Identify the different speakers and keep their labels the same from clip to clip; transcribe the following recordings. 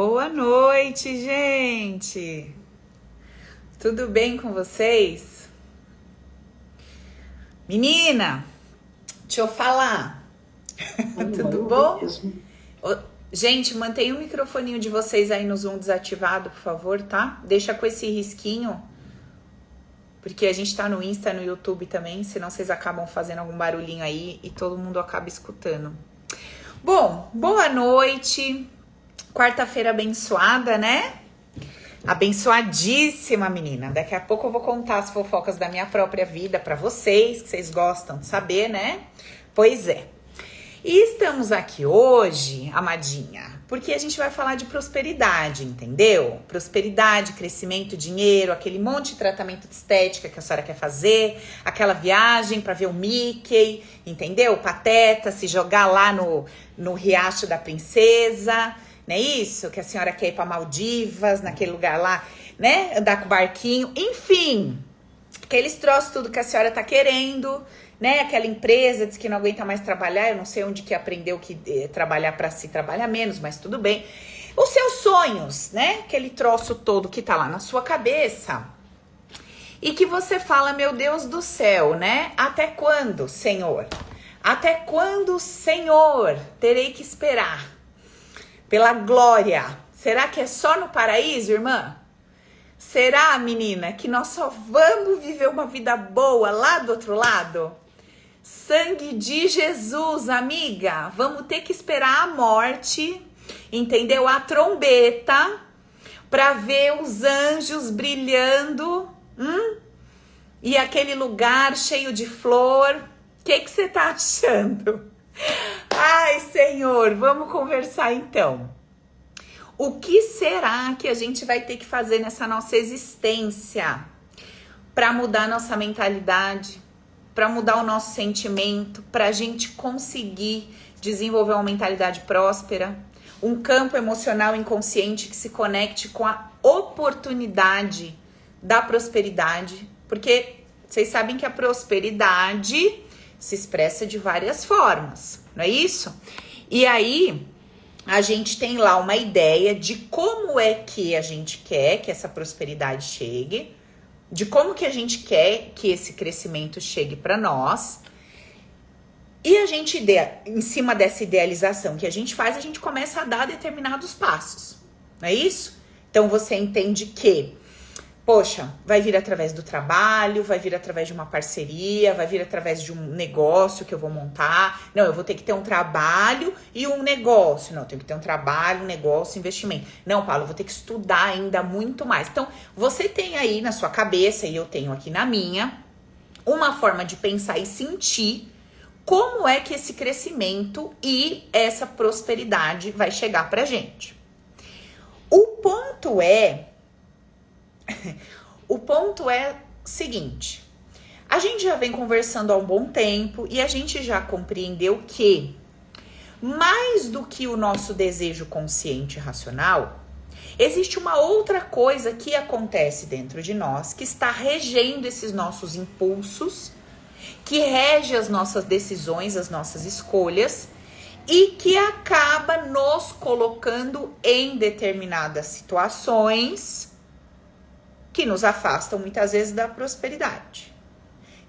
Speaker 1: Boa noite, gente! Tudo bem com vocês? Menina, deixa eu falar. Tudo bom? Gente, mantenha o microfoninho de vocês aí no Zoom desativado, por favor, tá? Deixa com esse risquinho, porque a gente tá no Insta, no YouTube também, senão vocês acabam fazendo algum barulhinho aí e todo mundo acaba escutando. Bom, boa noite. Quarta-feira abençoada, né? Abençoadíssima, menina. Daqui a pouco eu vou contar as fofocas da minha própria vida para vocês, que vocês gostam de saber, né? Pois é. E estamos aqui hoje, amadinha, porque a gente vai falar de prosperidade, entendeu? Prosperidade, crescimento, dinheiro, aquele monte de tratamento de estética que a senhora quer fazer, aquela viagem para ver o Mickey, entendeu? Pateta, se jogar lá no, no Riacho da Princesa, não é isso? Que a senhora quer ir para Maldivas, naquele lugar lá, né? Andar com o barquinho, enfim. Aqueles troços tudo que a senhora tá querendo, né? Aquela empresa diz que não aguenta mais trabalhar, eu não sei onde que aprendeu que eh, trabalhar para si trabalha menos, mas tudo bem. Os seus sonhos, né? Aquele troço todo que tá lá na sua cabeça. E que você fala, meu Deus do céu, né? Até quando, Senhor? Até quando, Senhor, terei que esperar pela glória? Será que é só no paraíso, irmã? Será, menina, que nós só vamos viver uma vida boa lá do outro lado? Sangue de Jesus, amiga. Vamos ter que esperar a morte, entendeu? A trombeta para ver os anjos brilhando, hum? E aquele lugar cheio de flor. O que que você tá achando? Ai, Senhor, vamos conversar então. O que será que a gente vai ter que fazer nessa nossa existência para mudar nossa mentalidade? para mudar o nosso sentimento, para a gente conseguir desenvolver uma mentalidade próspera, um campo emocional inconsciente que se conecte com a oportunidade da prosperidade, porque vocês sabem que a prosperidade se expressa de várias formas, não é isso? E aí a gente tem lá uma ideia de como é que a gente quer que essa prosperidade chegue, de como que a gente quer que esse crescimento chegue para nós. E a gente, em cima dessa idealização que a gente faz, a gente começa a dar determinados passos. Não é isso? Então você entende que Poxa, vai vir através do trabalho, vai vir através de uma parceria, vai vir através de um negócio que eu vou montar. Não, eu vou ter que ter um trabalho e um negócio. Não, eu tenho que ter um trabalho, um negócio, investimento. Não, Paulo, eu vou ter que estudar ainda muito mais. Então, você tem aí na sua cabeça, e eu tenho aqui na minha, uma forma de pensar e sentir como é que esse crescimento e essa prosperidade vai chegar pra gente. O ponto é o ponto é seguinte: a gente já vem conversando há um bom tempo e a gente já compreendeu que mais do que o nosso desejo consciente e racional, existe uma outra coisa que acontece dentro de nós que está regendo esses nossos impulsos, que rege as nossas decisões, as nossas escolhas e que acaba nos colocando em determinadas situações que nos afastam muitas vezes da prosperidade,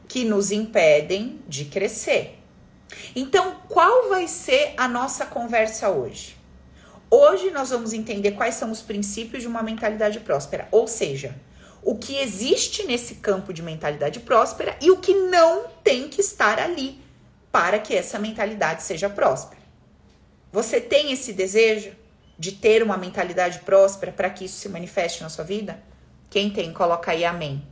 Speaker 1: que nos impedem de crescer. Então, qual vai ser a nossa conversa hoje? Hoje nós vamos entender quais são os princípios de uma mentalidade próspera, ou seja, o que existe nesse campo de mentalidade próspera e o que não tem que estar ali para que essa mentalidade seja próspera. Você tem esse desejo de ter uma mentalidade próspera para que isso se manifeste na sua vida? Quem tem, coloca aí amém.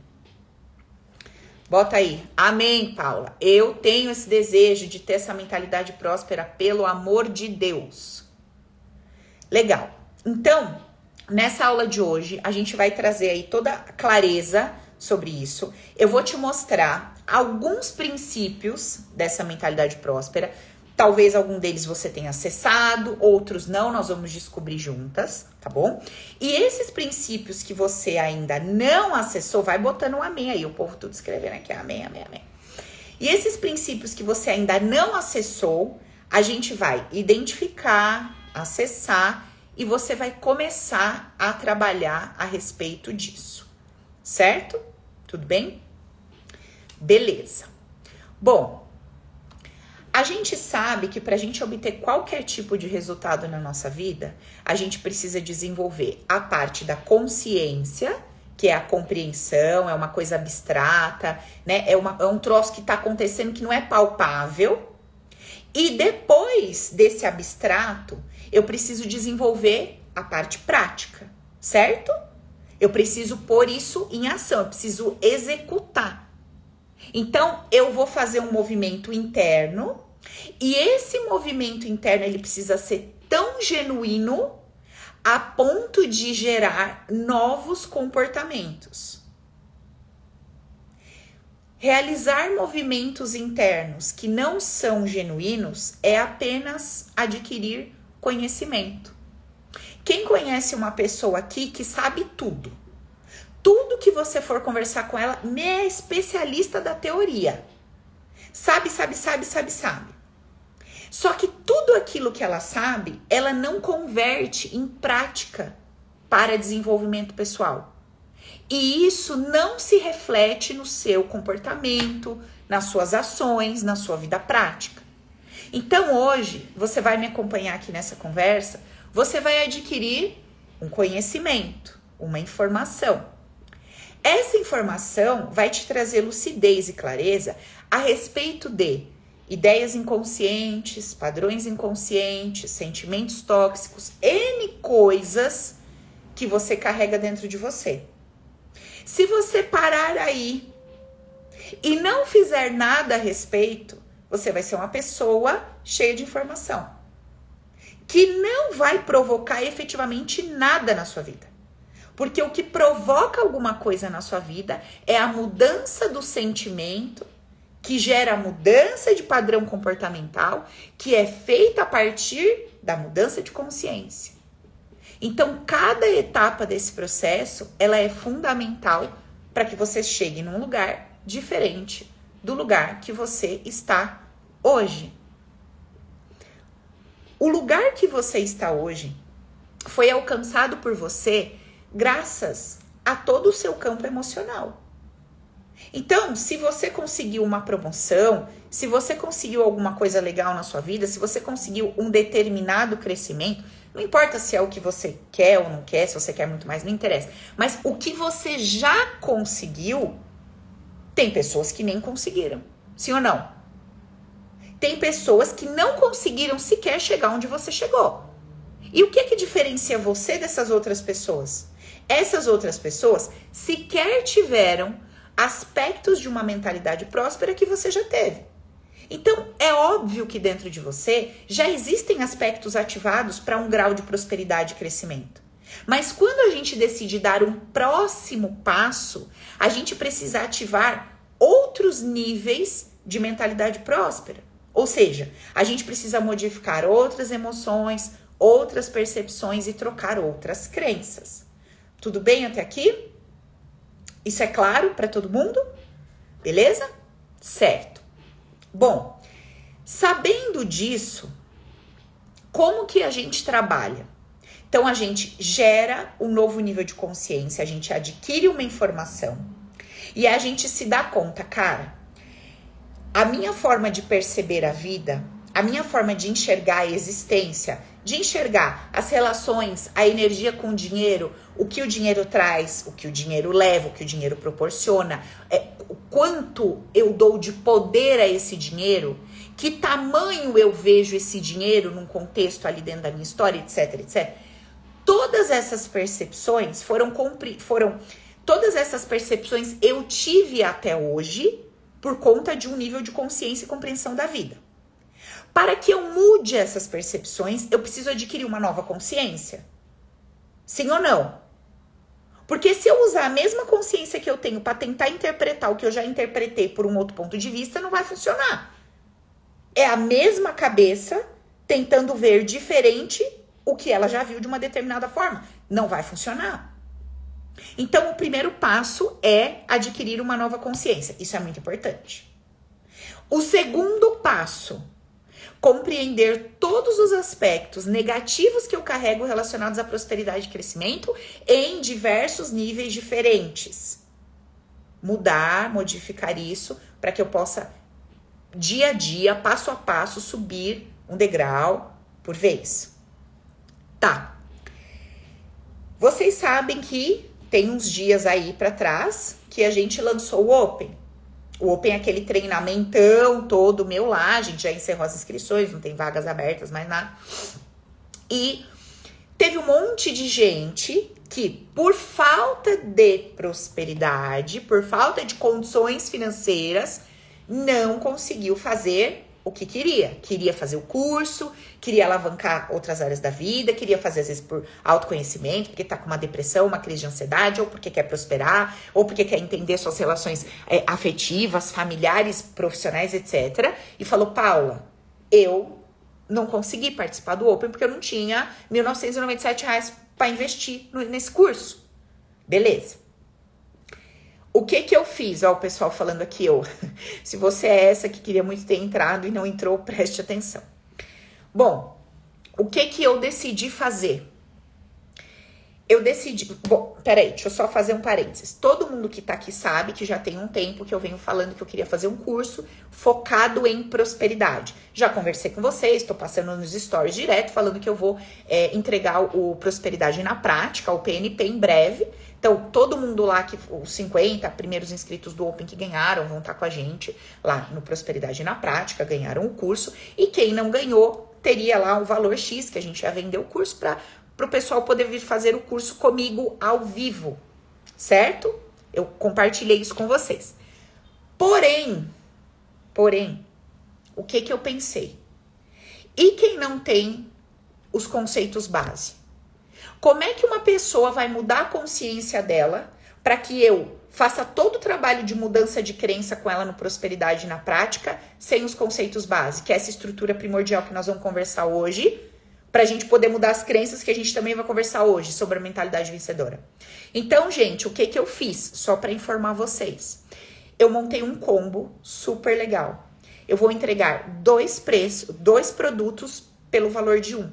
Speaker 1: Bota aí, amém, Paula. Eu tenho esse desejo de ter essa mentalidade próspera pelo amor de Deus. Legal. Então, nessa aula de hoje, a gente vai trazer aí toda a clareza sobre isso. Eu vou te mostrar alguns princípios dessa mentalidade próspera. Talvez algum deles você tenha acessado, outros não, nós vamos descobrir juntas, tá bom? E esses princípios que você ainda não acessou, vai botando um amém aí, o povo tudo escrevendo aqui, amém, amém, amém. E esses princípios que você ainda não acessou, a gente vai identificar, acessar e você vai começar a trabalhar a respeito disso. Certo? Tudo bem? Beleza. Bom, a gente sabe que para a gente obter qualquer tipo de resultado na nossa vida, a gente precisa desenvolver a parte da consciência, que é a compreensão, é uma coisa abstrata, né? É, uma, é um troço que está acontecendo que não é palpável. E depois desse abstrato, eu preciso desenvolver a parte prática, certo? Eu preciso pôr isso em ação, eu preciso executar. Então, eu vou fazer um movimento interno e esse movimento interno ele precisa ser tão genuíno a ponto de gerar novos comportamentos. Realizar movimentos internos que não são genuínos é apenas adquirir conhecimento. Quem conhece uma pessoa aqui que sabe tudo? Tudo que você for conversar com ela, é especialista da teoria. Sabe, sabe, sabe, sabe, sabe. Só que tudo aquilo que ela sabe, ela não converte em prática para desenvolvimento pessoal. E isso não se reflete no seu comportamento, nas suas ações, na sua vida prática. Então hoje, você vai me acompanhar aqui nessa conversa, você vai adquirir um conhecimento, uma informação. Essa informação vai te trazer lucidez e clareza a respeito de ideias inconscientes, padrões inconscientes, sentimentos tóxicos, N coisas que você carrega dentro de você. Se você parar aí e não fizer nada a respeito, você vai ser uma pessoa cheia de informação que não vai provocar efetivamente nada na sua vida. Porque o que provoca alguma coisa na sua vida é a mudança do sentimento, que gera mudança de padrão comportamental, que é feita a partir da mudança de consciência. Então, cada etapa desse processo, ela é fundamental para que você chegue num lugar diferente do lugar que você está hoje. O lugar que você está hoje foi alcançado por você graças a todo o seu campo emocional. Então, se você conseguiu uma promoção, se você conseguiu alguma coisa legal na sua vida, se você conseguiu um determinado crescimento, não importa se é o que você quer ou não quer, se você quer muito mais, não interessa. Mas o que você já conseguiu, tem pessoas que nem conseguiram. Sim ou não? Tem pessoas que não conseguiram sequer chegar onde você chegou. E o que que diferencia você dessas outras pessoas? Essas outras pessoas sequer tiveram aspectos de uma mentalidade próspera que você já teve. Então, é óbvio que dentro de você já existem aspectos ativados para um grau de prosperidade e crescimento. Mas quando a gente decide dar um próximo passo, a gente precisa ativar outros níveis de mentalidade próspera. Ou seja, a gente precisa modificar outras emoções, outras percepções e trocar outras crenças. Tudo bem até aqui? Isso é claro para todo mundo? Beleza? Certo. Bom, sabendo disso, como que a gente trabalha? Então a gente gera um novo nível de consciência, a gente adquire uma informação e a gente se dá conta, cara, a minha forma de perceber a vida, a minha forma de enxergar a existência, de enxergar as relações, a energia com o dinheiro, o que o dinheiro traz, o que o dinheiro leva, o que o dinheiro proporciona, é, o quanto eu dou de poder a esse dinheiro, que tamanho eu vejo esse dinheiro num contexto ali dentro da minha história, etc, etc. Todas essas percepções foram foram todas essas percepções eu tive até hoje por conta de um nível de consciência e compreensão da vida. Para que eu mude essas percepções, eu preciso adquirir uma nova consciência. Sim ou não? Porque se eu usar a mesma consciência que eu tenho para tentar interpretar o que eu já interpretei por um outro ponto de vista, não vai funcionar. É a mesma cabeça tentando ver diferente o que ela já viu de uma determinada forma. Não vai funcionar. Então, o primeiro passo é adquirir uma nova consciência. Isso é muito importante. O segundo passo, compreender todos os aspectos negativos que eu carrego relacionados à prosperidade e crescimento em diversos níveis diferentes. Mudar, modificar isso para que eu possa dia a dia, passo a passo, subir um degrau por vez. Tá. Vocês sabem que tem uns dias aí para trás que a gente lançou o Open. O Open é aquele treinamentão todo meu lá, a gente já encerrou as inscrições, não tem vagas abertas mais nada. E teve um monte de gente que, por falta de prosperidade, por falta de condições financeiras, não conseguiu fazer o que queria. Queria fazer o curso, queria alavancar outras áreas da vida, queria fazer às vezes por autoconhecimento, porque tá com uma depressão, uma crise de ansiedade, ou porque quer prosperar, ou porque quer entender suas relações é, afetivas, familiares, profissionais, etc. E falou: Paula, eu não consegui participar do Open porque eu não tinha 1.997 reais para investir nesse curso. Beleza. O que que eu fiz? Ó, o pessoal falando aqui, eu. Se você é essa que queria muito ter entrado e não entrou, preste atenção. Bom, o que que eu decidi fazer? Eu decidi. Bom, peraí, deixa eu só fazer um parênteses. Todo mundo que tá aqui sabe que já tem um tempo que eu venho falando que eu queria fazer um curso focado em prosperidade. Já conversei com vocês, tô passando nos stories direto falando que eu vou é, entregar o Prosperidade na Prática, o PNP, em breve. Então, todo mundo lá, que os 50 primeiros inscritos do Open que ganharam, vão estar com a gente lá no Prosperidade na Prática, ganharam o curso. E quem não ganhou, teria lá o valor X, que a gente ia vender o curso, para o pessoal poder vir fazer o curso comigo ao vivo, certo? Eu compartilhei isso com vocês. Porém, porém, o que que eu pensei? E quem não tem os conceitos base? Como é que uma pessoa vai mudar a consciência dela para que eu faça todo o trabalho de mudança de crença com ela no prosperidade na prática, sem os conceitos básicos, que é essa estrutura primordial que nós vamos conversar hoje, para a gente poder mudar as crenças que a gente também vai conversar hoje sobre a mentalidade vencedora. Então, gente, o que que eu fiz? Só para informar vocês. Eu montei um combo super legal. Eu vou entregar dois preços, dois produtos pelo valor de um.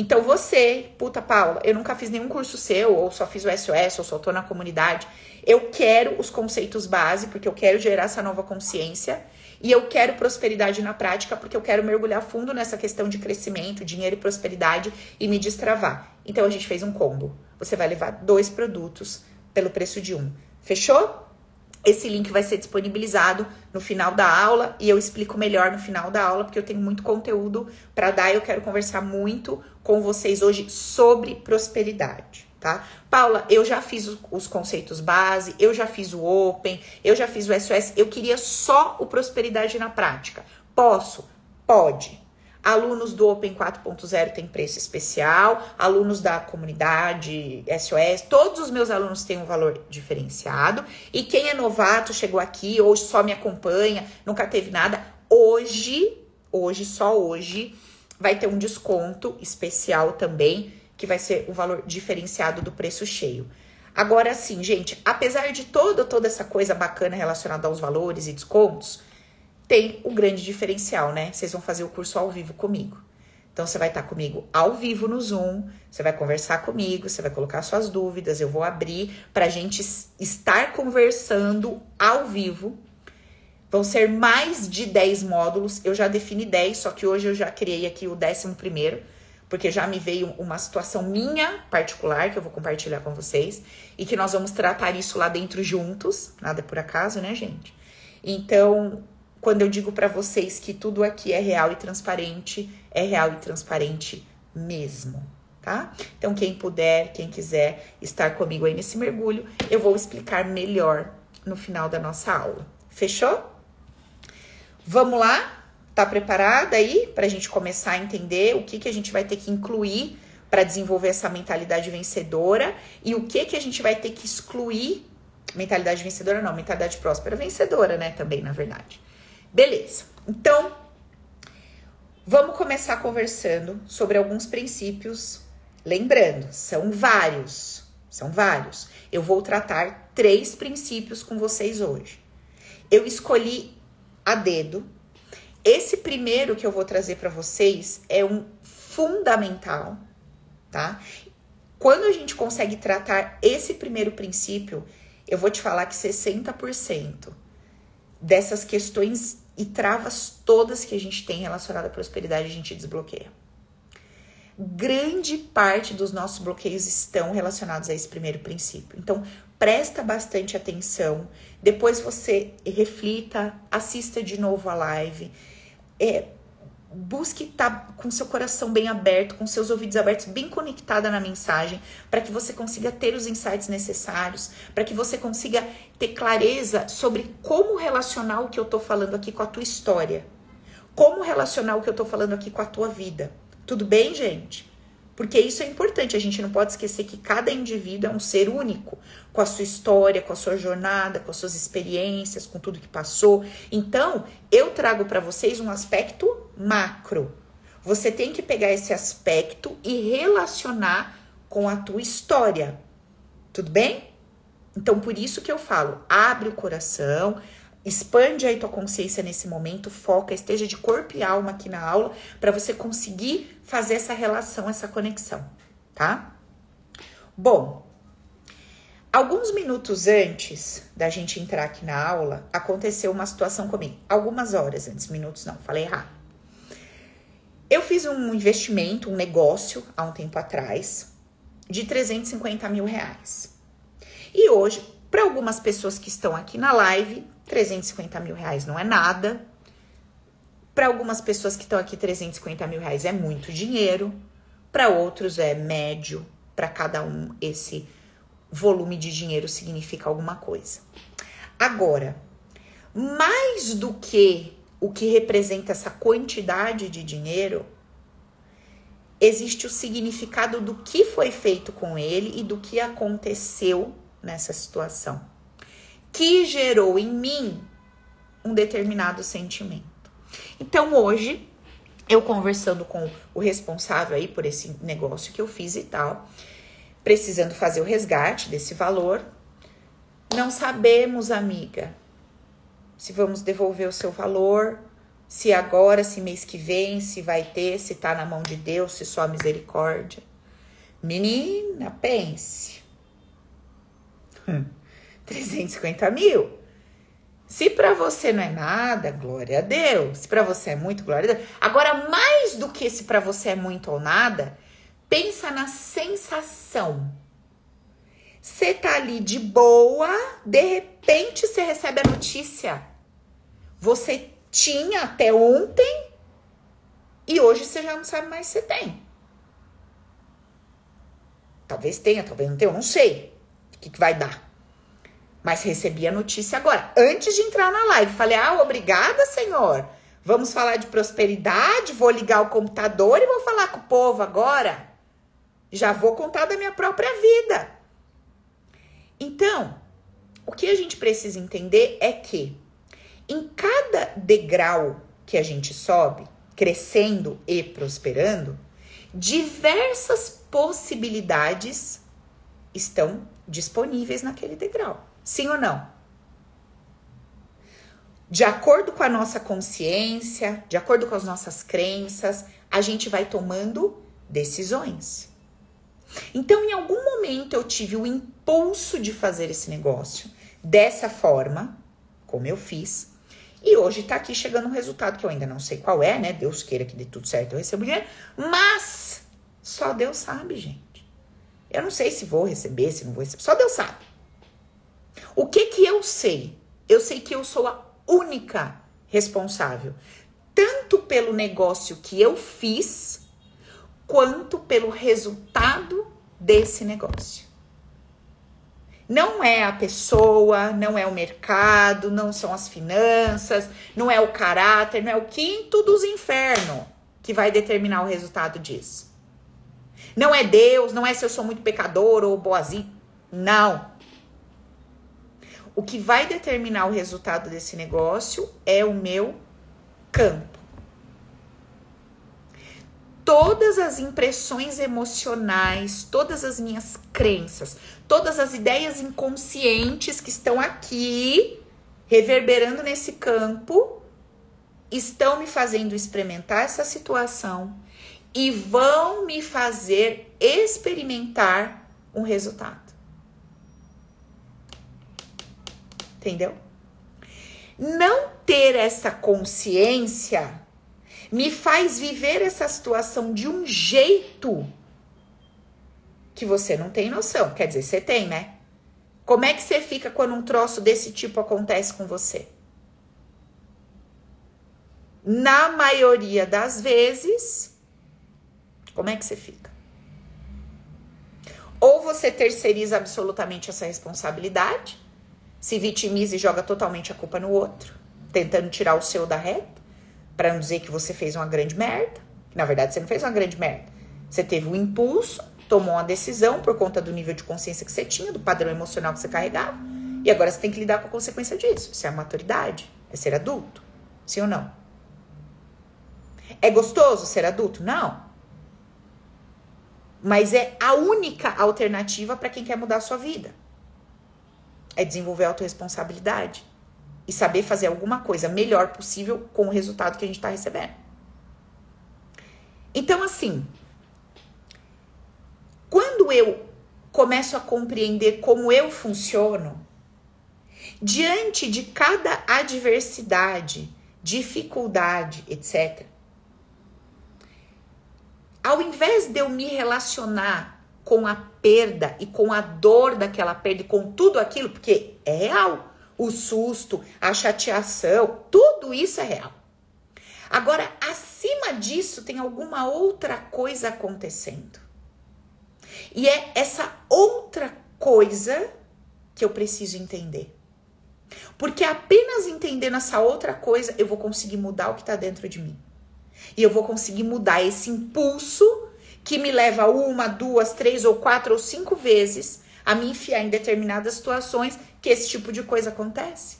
Speaker 1: Então você, puta Paula, eu nunca fiz nenhum curso seu, ou só fiz o SOS, ou só tô na comunidade. Eu quero os conceitos base, porque eu quero gerar essa nova consciência. E eu quero prosperidade na prática, porque eu quero mergulhar fundo nessa questão de crescimento, dinheiro e prosperidade e me destravar. Então a gente fez um combo. Você vai levar dois produtos pelo preço de um. Fechou? Esse link vai ser disponibilizado no final da aula e eu explico melhor no final da aula, porque eu tenho muito conteúdo para dar e eu quero conversar muito com vocês hoje sobre prosperidade, tá? Paula, eu já fiz os conceitos base, eu já fiz o Open, eu já fiz o SOS, eu queria só o prosperidade na prática. Posso? Pode. Alunos do Open 4.0 tem preço especial, alunos da comunidade SOS, todos os meus alunos têm um valor diferenciado. E quem é novato, chegou aqui, hoje só me acompanha, nunca teve nada, hoje, hoje, só hoje, vai ter um desconto especial também, que vai ser o valor diferenciado do preço cheio. Agora sim, gente, apesar de toda, toda essa coisa bacana relacionada aos valores e descontos, tem o grande diferencial, né? Vocês vão fazer o curso ao vivo comigo. Então você vai estar comigo ao vivo no Zoom, você vai conversar comigo, você vai colocar suas dúvidas, eu vou abrir para a gente estar conversando ao vivo. Vão ser mais de 10 módulos, eu já defini 10, só que hoje eu já criei aqui o 11 primeiro, porque já me veio uma situação minha particular que eu vou compartilhar com vocês e que nós vamos tratar isso lá dentro juntos, nada por acaso, né, gente? Então, quando eu digo para vocês que tudo aqui é real e transparente, é real e transparente mesmo, tá? Então, quem puder, quem quiser estar comigo aí nesse mergulho, eu vou explicar melhor no final da nossa aula. Fechou? Vamos lá? Tá preparada aí para a gente começar a entender o que, que a gente vai ter que incluir para desenvolver essa mentalidade vencedora e o que, que a gente vai ter que excluir? Mentalidade vencedora não, mentalidade próspera vencedora, né? Também, na verdade. Beleza. Então, vamos começar conversando sobre alguns princípios. Lembrando, são vários. São vários. Eu vou tratar três princípios com vocês hoje. Eu escolhi a dedo Esse primeiro que eu vou trazer para vocês é um fundamental, tá? Quando a gente consegue tratar esse primeiro princípio, eu vou te falar que 60% dessas questões e travas todas que a gente tem relacionada à prosperidade a gente desbloqueia. Grande parte dos nossos bloqueios estão relacionados a esse primeiro princípio. Então, presta bastante atenção. Depois você reflita, assista de novo a live. É, busque estar tá com seu coração bem aberto, com seus ouvidos abertos, bem conectada na mensagem, para que você consiga ter os insights necessários, para que você consiga ter clareza sobre como relacionar o que eu tô falando aqui com a tua história. Como relacionar o que eu tô falando aqui com a tua vida. Tudo bem, gente? Porque isso é importante, a gente não pode esquecer que cada indivíduo é um ser único, com a sua história, com a sua jornada, com as suas experiências, com tudo que passou. Então, eu trago para vocês um aspecto macro. Você tem que pegar esse aspecto e relacionar com a tua história. Tudo bem? Então, por isso que eu falo, abre o coração, Expande aí tua consciência nesse momento, foca, esteja de corpo e alma aqui na aula para você conseguir fazer essa relação, essa conexão, tá? Bom, alguns minutos antes da gente entrar aqui na aula, aconteceu uma situação comigo. Algumas horas antes, minutos não, falei errado. Eu fiz um investimento, um negócio há um tempo atrás de 350 mil reais. E hoje, para algumas pessoas que estão aqui na live, 350 mil reais não é nada. Para algumas pessoas que estão aqui, 350 mil reais é muito dinheiro. Para outros é médio. Para cada um, esse volume de dinheiro significa alguma coisa. Agora, mais do que o que representa essa quantidade de dinheiro, existe o significado do que foi feito com ele e do que aconteceu nessa situação que gerou em mim um determinado sentimento. Então hoje, eu conversando com o responsável aí por esse negócio que eu fiz e tal, precisando fazer o resgate desse valor, não sabemos, amiga, se vamos devolver o seu valor, se agora, se mês que vem, se vai ter, se tá na mão de Deus, se só a misericórdia. Menina, pense. Hum. 350 mil. Se para você não é nada, glória a Deus. Se para você é muito, glória a Deus. Agora, mais do que se para você é muito ou nada, pensa na sensação. Você tá ali de boa, de repente você recebe a notícia. Você tinha até ontem e hoje você já não sabe mais se tem. Talvez tenha, talvez não tenha, eu não sei o que, que vai dar. Mas recebi a notícia agora, antes de entrar na live. Falei: ah, obrigada, senhor. Vamos falar de prosperidade. Vou ligar o computador e vou falar com o povo agora. Já vou contar da minha própria vida. Então, o que a gente precisa entender é que em cada degrau que a gente sobe, crescendo e prosperando, diversas possibilidades estão disponíveis naquele degrau. Sim ou não? De acordo com a nossa consciência, de acordo com as nossas crenças, a gente vai tomando decisões. Então, em algum momento, eu tive o impulso de fazer esse negócio dessa forma, como eu fiz, e hoje tá aqui chegando um resultado que eu ainda não sei qual é, né? Deus queira que dê tudo certo, eu recebo dinheiro, mas só Deus sabe, gente. Eu não sei se vou receber, se não vou receber, só Deus sabe. O que que eu sei? Eu sei que eu sou a única responsável, tanto pelo negócio que eu fiz, quanto pelo resultado desse negócio. Não é a pessoa, não é o mercado, não são as finanças, não é o caráter, não é o quinto dos infernos que vai determinar o resultado disso. Não é Deus, não é se eu sou muito pecador ou boazinho. Não. O que vai determinar o resultado desse negócio é o meu campo. Todas as impressões emocionais, todas as minhas crenças, todas as ideias inconscientes que estão aqui reverberando nesse campo estão me fazendo experimentar essa situação e vão me fazer experimentar um resultado. Entendeu? Não ter essa consciência me faz viver essa situação de um jeito que você não tem noção. Quer dizer, você tem, né? Como é que você fica quando um troço desse tipo acontece com você? Na maioria das vezes, como é que você fica? Ou você terceiriza absolutamente essa responsabilidade, se vitimiza e joga totalmente a culpa no outro, tentando tirar o seu da reta, para não dizer que você fez uma grande merda. Na verdade, você não fez uma grande merda. Você teve um impulso, tomou uma decisão por conta do nível de consciência que você tinha, do padrão emocional que você carregava, e agora você tem que lidar com a consequência disso. Isso é a maturidade, é ser adulto. Sim ou não? É gostoso ser adulto? Não. Mas é a única alternativa para quem quer mudar a sua vida. É desenvolver a autorresponsabilidade e saber fazer alguma coisa melhor possível com o resultado que a gente está recebendo. Então, assim, quando eu começo a compreender como eu funciono, diante de cada adversidade, dificuldade, etc., ao invés de eu me relacionar com a perda e com a dor daquela perda e com tudo aquilo, porque é real, o susto, a chateação, tudo isso é real. Agora, acima disso, tem alguma outra coisa acontecendo. E é essa outra coisa que eu preciso entender. Porque apenas entendendo essa outra coisa, eu vou conseguir mudar o que está dentro de mim. E eu vou conseguir mudar esse impulso que me leva uma, duas, três ou quatro ou cinco vezes a me enfiar em determinadas situações que esse tipo de coisa acontece.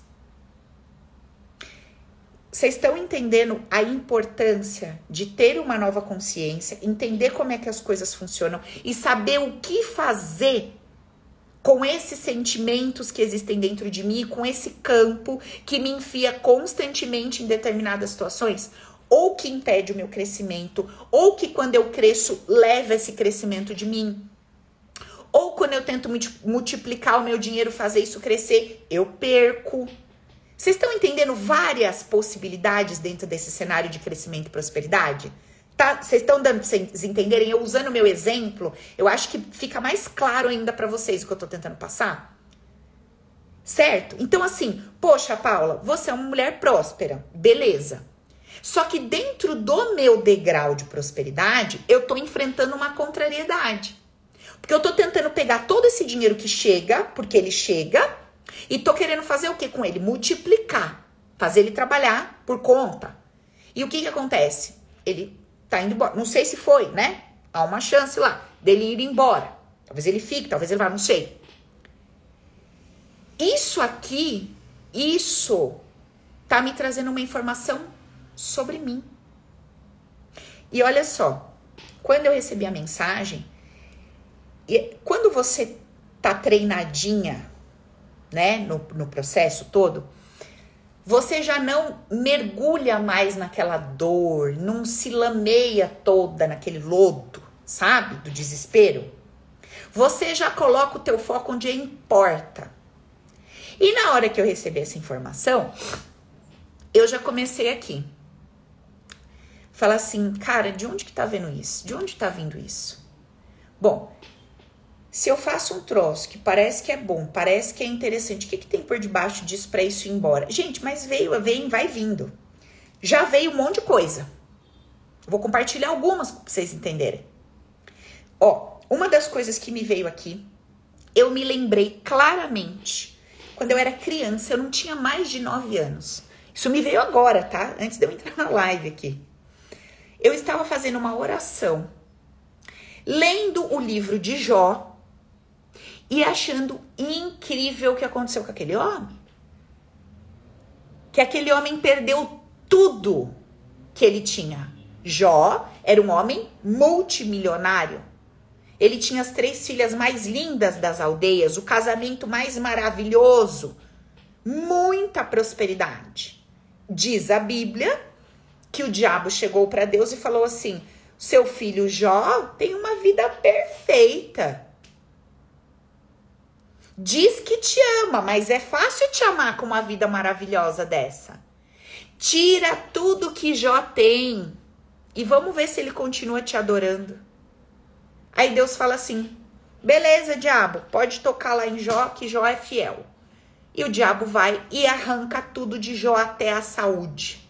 Speaker 1: Vocês estão entendendo a importância de ter uma nova consciência, entender como é que as coisas funcionam e saber o que fazer com esses sentimentos que existem dentro de mim, com esse campo que me enfia constantemente em determinadas situações? Ou que impede o meu crescimento, ou que quando eu cresço leva esse crescimento de mim. Ou quando eu tento multiplicar o meu dinheiro, fazer isso crescer, eu perco. Vocês estão entendendo várias possibilidades dentro desse cenário de crescimento e prosperidade? Tá? Vocês estão dando para vocês entenderem? Eu usando o meu exemplo, eu acho que fica mais claro ainda para vocês o que eu estou tentando passar. Certo? Então, assim, poxa, Paula, você é uma mulher próspera. Beleza. Só que dentro do meu degrau de prosperidade, eu tô enfrentando uma contrariedade. Porque eu tô tentando pegar todo esse dinheiro que chega, porque ele chega, e tô querendo fazer o que com ele? Multiplicar. Fazer ele trabalhar por conta. E o que que acontece? Ele tá indo embora. Não sei se foi, né? Há uma chance lá dele ir embora. Talvez ele fique, talvez ele vá, não sei. Isso aqui, isso tá me trazendo uma informação sobre mim. E olha só, quando eu recebi a mensagem, quando você tá treinadinha, né, no, no processo todo, você já não mergulha mais naquela dor, não se lameia toda naquele lodo, sabe, do desespero. Você já coloca o teu foco onde importa. E na hora que eu recebi essa informação, eu já comecei aqui fala assim, cara, de onde que tá vendo isso? De onde tá vindo isso? Bom, se eu faço um troço que parece que é bom, parece que é interessante, o que, que tem por debaixo disso para isso ir embora? Gente, mas veio, vem, vai vindo. Já veio um monte de coisa. Vou compartilhar algumas para vocês entenderem. Ó, uma das coisas que me veio aqui, eu me lembrei claramente. Quando eu era criança, eu não tinha mais de 9 anos. Isso me veio agora, tá? Antes de eu entrar na live aqui eu estava fazendo uma oração, lendo o livro de Jó e achando incrível o que aconteceu com aquele homem. Que aquele homem perdeu tudo que ele tinha. Jó era um homem multimilionário. Ele tinha as três filhas mais lindas das aldeias, o casamento mais maravilhoso, muita prosperidade. Diz a Bíblia que o diabo chegou para Deus e falou assim: seu filho Jó tem uma vida perfeita. Diz que te ama, mas é fácil te amar com uma vida maravilhosa dessa. Tira tudo que Jó tem e vamos ver se ele continua te adorando. Aí Deus fala assim: beleza, diabo, pode tocar lá em Jó, que Jó é fiel. E o diabo vai e arranca tudo de Jó até a saúde.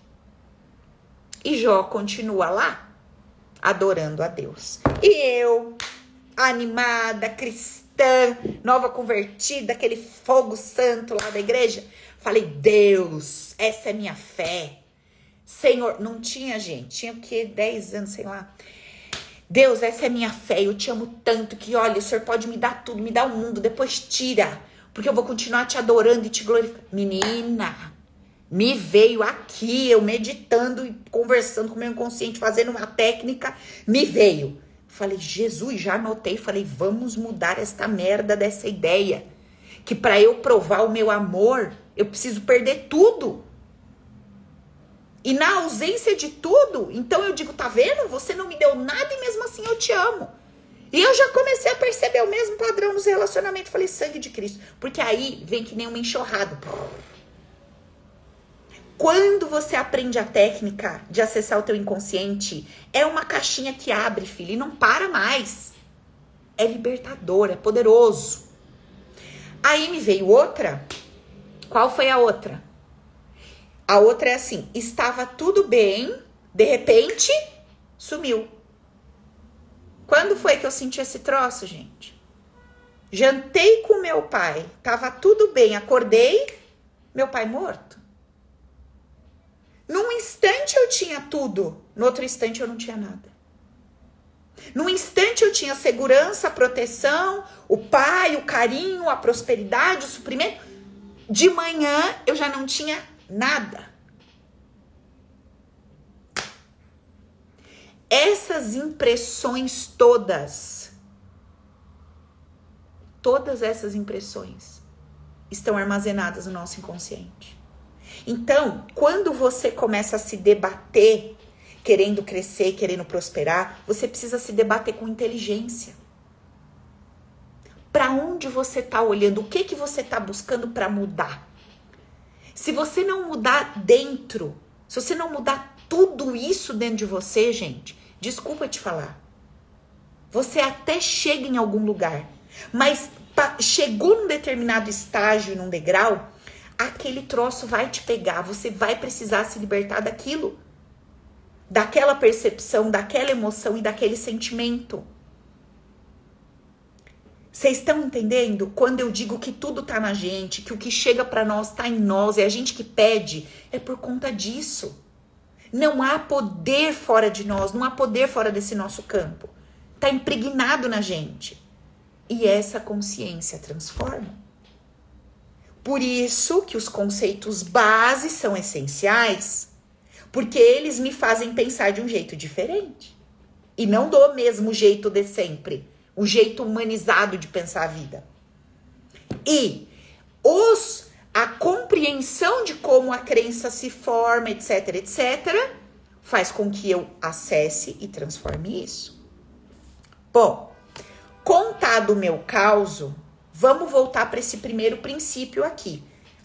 Speaker 1: E Jó continua lá, adorando a Deus. E eu, animada, cristã, nova convertida, aquele fogo santo lá da igreja, falei: Deus, essa é minha fé. Senhor, não tinha gente, tinha o quê? 10 anos, sei lá. Deus, essa é minha fé, eu te amo tanto que, olha, o Senhor pode me dar tudo, me dá o mundo, depois tira, porque eu vou continuar te adorando e te glorificando. Menina, me veio aqui, eu meditando e conversando com o meu inconsciente, fazendo uma técnica, me veio. Falei, Jesus, já anotei, falei, vamos mudar esta merda dessa ideia. Que para eu provar o meu amor, eu preciso perder tudo. E na ausência de tudo, então eu digo, tá vendo? Você não me deu nada e mesmo assim eu te amo. E eu já comecei a perceber o mesmo padrão nos relacionamentos. Falei, sangue de Cristo. Porque aí vem que nem uma enxurrada. Quando você aprende a técnica de acessar o teu inconsciente, é uma caixinha que abre, filho, e não para mais. É libertador, é poderoso. Aí me veio outra. Qual foi a outra? A outra é assim: estava tudo bem, de repente sumiu. Quando foi que eu senti esse troço, gente? Jantei com meu pai, tava tudo bem, acordei, meu pai morto. Num instante eu tinha tudo, no outro instante eu não tinha nada. Num instante eu tinha segurança, proteção, o pai, o carinho, a prosperidade, o suprimento. De manhã eu já não tinha nada. Essas impressões todas, todas essas impressões estão armazenadas no nosso inconsciente. Então, quando você começa a se debater, querendo crescer, querendo prosperar, você precisa se debater com inteligência. Para onde você está olhando? O que que você está buscando para mudar? Se você não mudar dentro, se você não mudar tudo isso dentro de você, gente, desculpa te falar. Você até chega em algum lugar, mas chegou num determinado estágio, num degrau, aquele troço vai te pegar, você vai precisar se libertar daquilo. Daquela percepção, daquela emoção e daquele sentimento. Vocês estão entendendo? Quando eu digo que tudo tá na gente, que o que chega para nós tá em nós, é a gente que pede, é por conta disso. Não há poder fora de nós, não há poder fora desse nosso campo. Tá impregnado na gente. E essa consciência transforma. Por isso que os conceitos base são essenciais, porque eles me fazem pensar de um jeito diferente. E não do mesmo jeito de sempre, o jeito humanizado de pensar a vida. E os a compreensão de como a crença se forma, etc, etc, faz com que eu acesse e transforme isso. Bom, contado o meu caso, Vamos voltar para esse primeiro princípio aqui.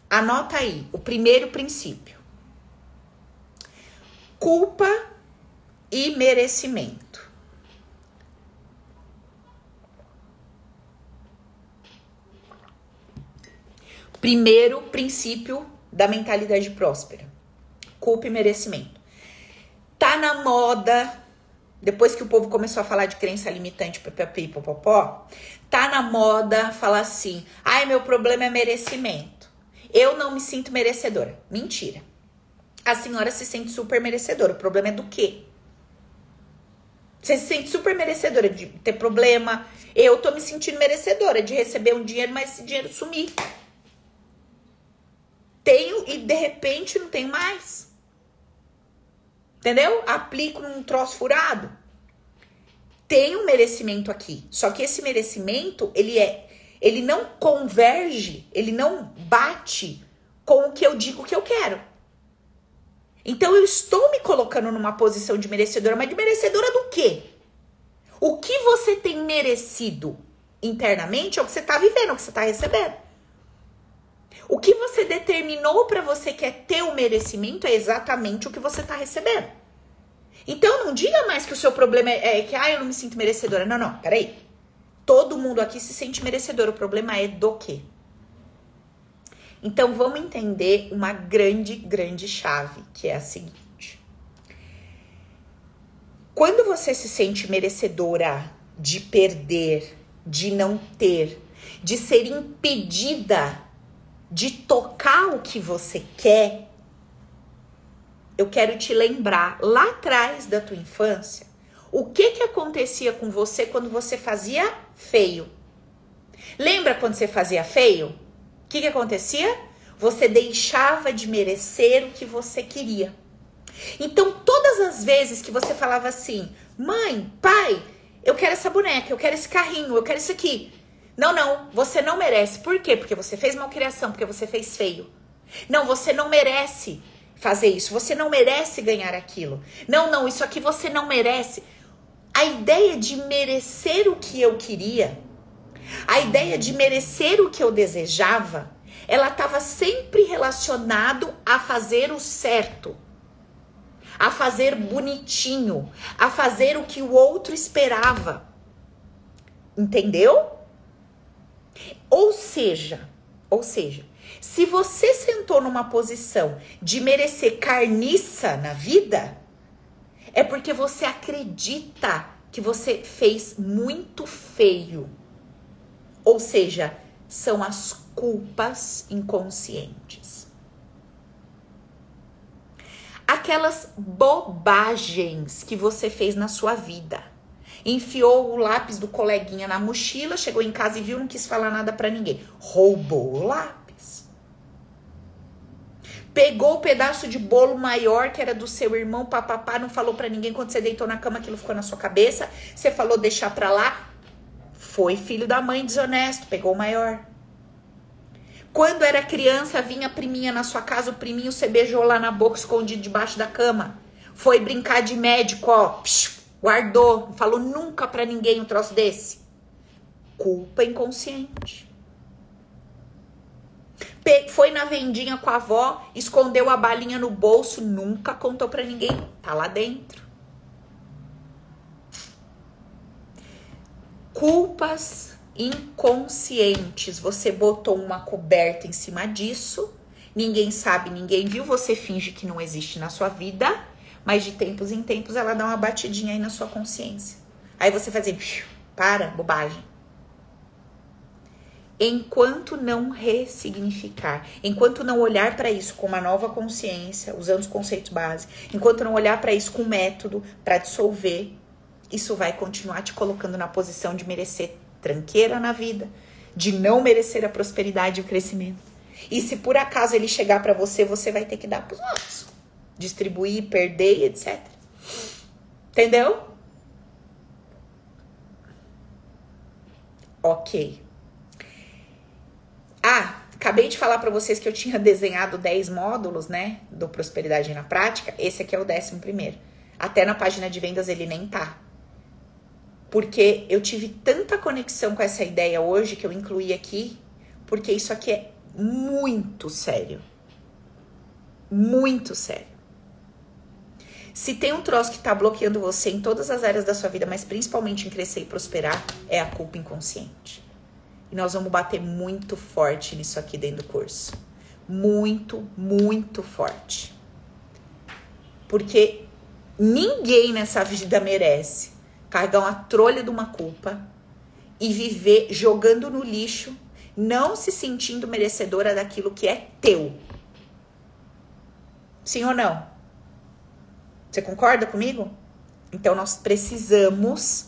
Speaker 1: Anota aí, o primeiro princípio. Culpa e merecimento. Primeiro princípio da mentalidade próspera. Culpa e merecimento. Tá na moda depois que o povo começou a falar de crença limitante, popopó, tá na moda falar assim: ai, meu problema é merecimento. Eu não me sinto merecedora. Mentira. A senhora se sente super merecedora. O problema é do quê? Você se sente super merecedora de ter problema. Eu tô me sentindo merecedora de receber um dinheiro, mas esse dinheiro sumir. Tenho e de repente não tenho mais. Entendeu? Aplico num troço furado. Tem um merecimento aqui. Só que esse merecimento, ele é ele não converge, ele não bate com o que eu digo que eu quero. Então eu estou me colocando numa posição de merecedora, mas de merecedora do quê? O que você tem merecido internamente é o que você está vivendo, é o que você está recebendo. O que você determinou para você que é teu merecimento é exatamente o que você está recebendo. Então não diga mais que o seu problema é, é que ah, eu não me sinto merecedora. Não, não, peraí. Todo mundo aqui se sente merecedor. O problema é do quê? Então vamos entender uma grande, grande chave, que é a seguinte. Quando você se sente merecedora de perder, de não ter, de ser impedida de tocar o que você quer, eu quero te lembrar lá atrás da tua infância, o que que acontecia com você quando você fazia feio? Lembra quando você fazia feio? O que que acontecia? Você deixava de merecer o que você queria. Então, todas as vezes que você falava assim: "Mãe, pai, eu quero essa boneca, eu quero esse carrinho, eu quero isso aqui". Não, não, você não merece. Por quê? Porque você fez malcriação, porque você fez feio. Não, você não merece fazer isso. Você não merece ganhar aquilo. Não, não, isso aqui você não merece. A ideia de merecer o que eu queria, a ideia de merecer o que eu desejava, ela estava sempre relacionado a fazer o certo, a fazer bonitinho, a fazer o que o outro esperava. Entendeu? Ou seja, ou seja, se você sentou numa posição de merecer carniça na vida, é porque você acredita que você fez muito feio. Ou seja, são as culpas inconscientes. Aquelas bobagens que você fez na sua vida enfiou o lápis do coleguinha na mochila, chegou em casa e viu, não quis falar nada para ninguém. Roubou o lápis. Pegou o pedaço de bolo maior que era do seu irmão, papapá, não falou para ninguém quando você deitou na cama, aquilo ficou na sua cabeça. Você falou deixar pra lá. Foi filho da mãe desonesto, pegou o maior. Quando era criança, vinha a priminha na sua casa, o priminho você beijou lá na boca, escondido debaixo da cama. Foi brincar de médico, ó. Psh, Guardou, não falou nunca para ninguém um troço desse. Culpa inconsciente. Foi na vendinha com a avó, escondeu a balinha no bolso, nunca contou para ninguém. Tá lá dentro. Culpas inconscientes. Você botou uma coberta em cima disso. Ninguém sabe, ninguém viu. Você finge que não existe na sua vida mas de tempos em tempos ela dá uma batidinha aí na sua consciência. Aí você faz assim, para, bobagem. Enquanto não ressignificar, enquanto não olhar para isso com uma nova consciência, usando os conceitos básicos, enquanto não olhar para isso com método para dissolver, isso vai continuar te colocando na posição de merecer tranqueira na vida, de não merecer a prosperidade e o crescimento. E se por acaso ele chegar para você, você vai ter que dar para os outros distribuir, perder, etc. Entendeu? Ok. Ah, acabei de falar para vocês que eu tinha desenhado 10 módulos, né, do Prosperidade na Prática. Esse aqui é o décimo primeiro. Até na página de vendas ele nem tá. Porque eu tive tanta conexão com essa ideia hoje que eu incluí aqui, porque isso aqui é muito sério. Muito sério. Se tem um troço que tá bloqueando você em todas as áreas da sua vida, mas principalmente em crescer e prosperar, é a culpa inconsciente. E nós vamos bater muito forte nisso aqui dentro do curso. Muito, muito forte. Porque ninguém nessa vida merece carregar uma trolha de uma culpa e viver jogando no lixo, não se sentindo merecedora daquilo que é teu. Sim ou não? Você concorda comigo? Então nós precisamos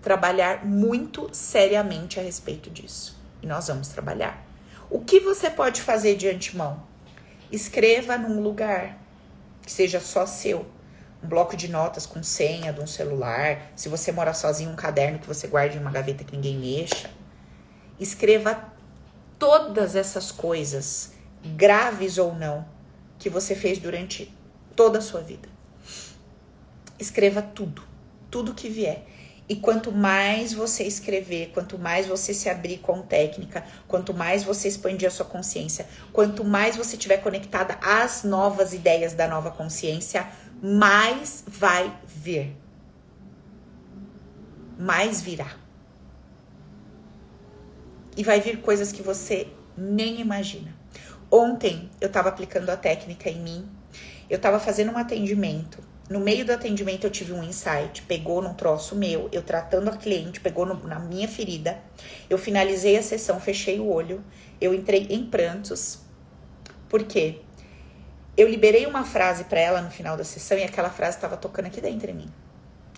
Speaker 1: trabalhar muito seriamente a respeito disso. E nós vamos trabalhar. O que você pode fazer de antemão? Escreva num lugar que seja só seu. Um bloco de notas com senha de um celular. Se você mora sozinho, um caderno que você guarde em uma gaveta que ninguém mexa. Escreva todas essas coisas, graves ou não, que você fez durante toda a sua vida. Escreva tudo, tudo que vier. E quanto mais você escrever, quanto mais você se abrir com técnica, quanto mais você expandir a sua consciência, quanto mais você estiver conectada às novas ideias da nova consciência, mais vai vir. Mais virá. E vai vir coisas que você nem imagina. Ontem eu estava aplicando a técnica em mim. Eu estava fazendo um atendimento no meio do atendimento eu tive um insight, pegou num troço meu, eu tratando a cliente, pegou no, na minha ferida. Eu finalizei a sessão, fechei o olho, eu entrei em prantos. Por quê? Eu liberei uma frase para ela no final da sessão e aquela frase estava tocando aqui dentro em mim.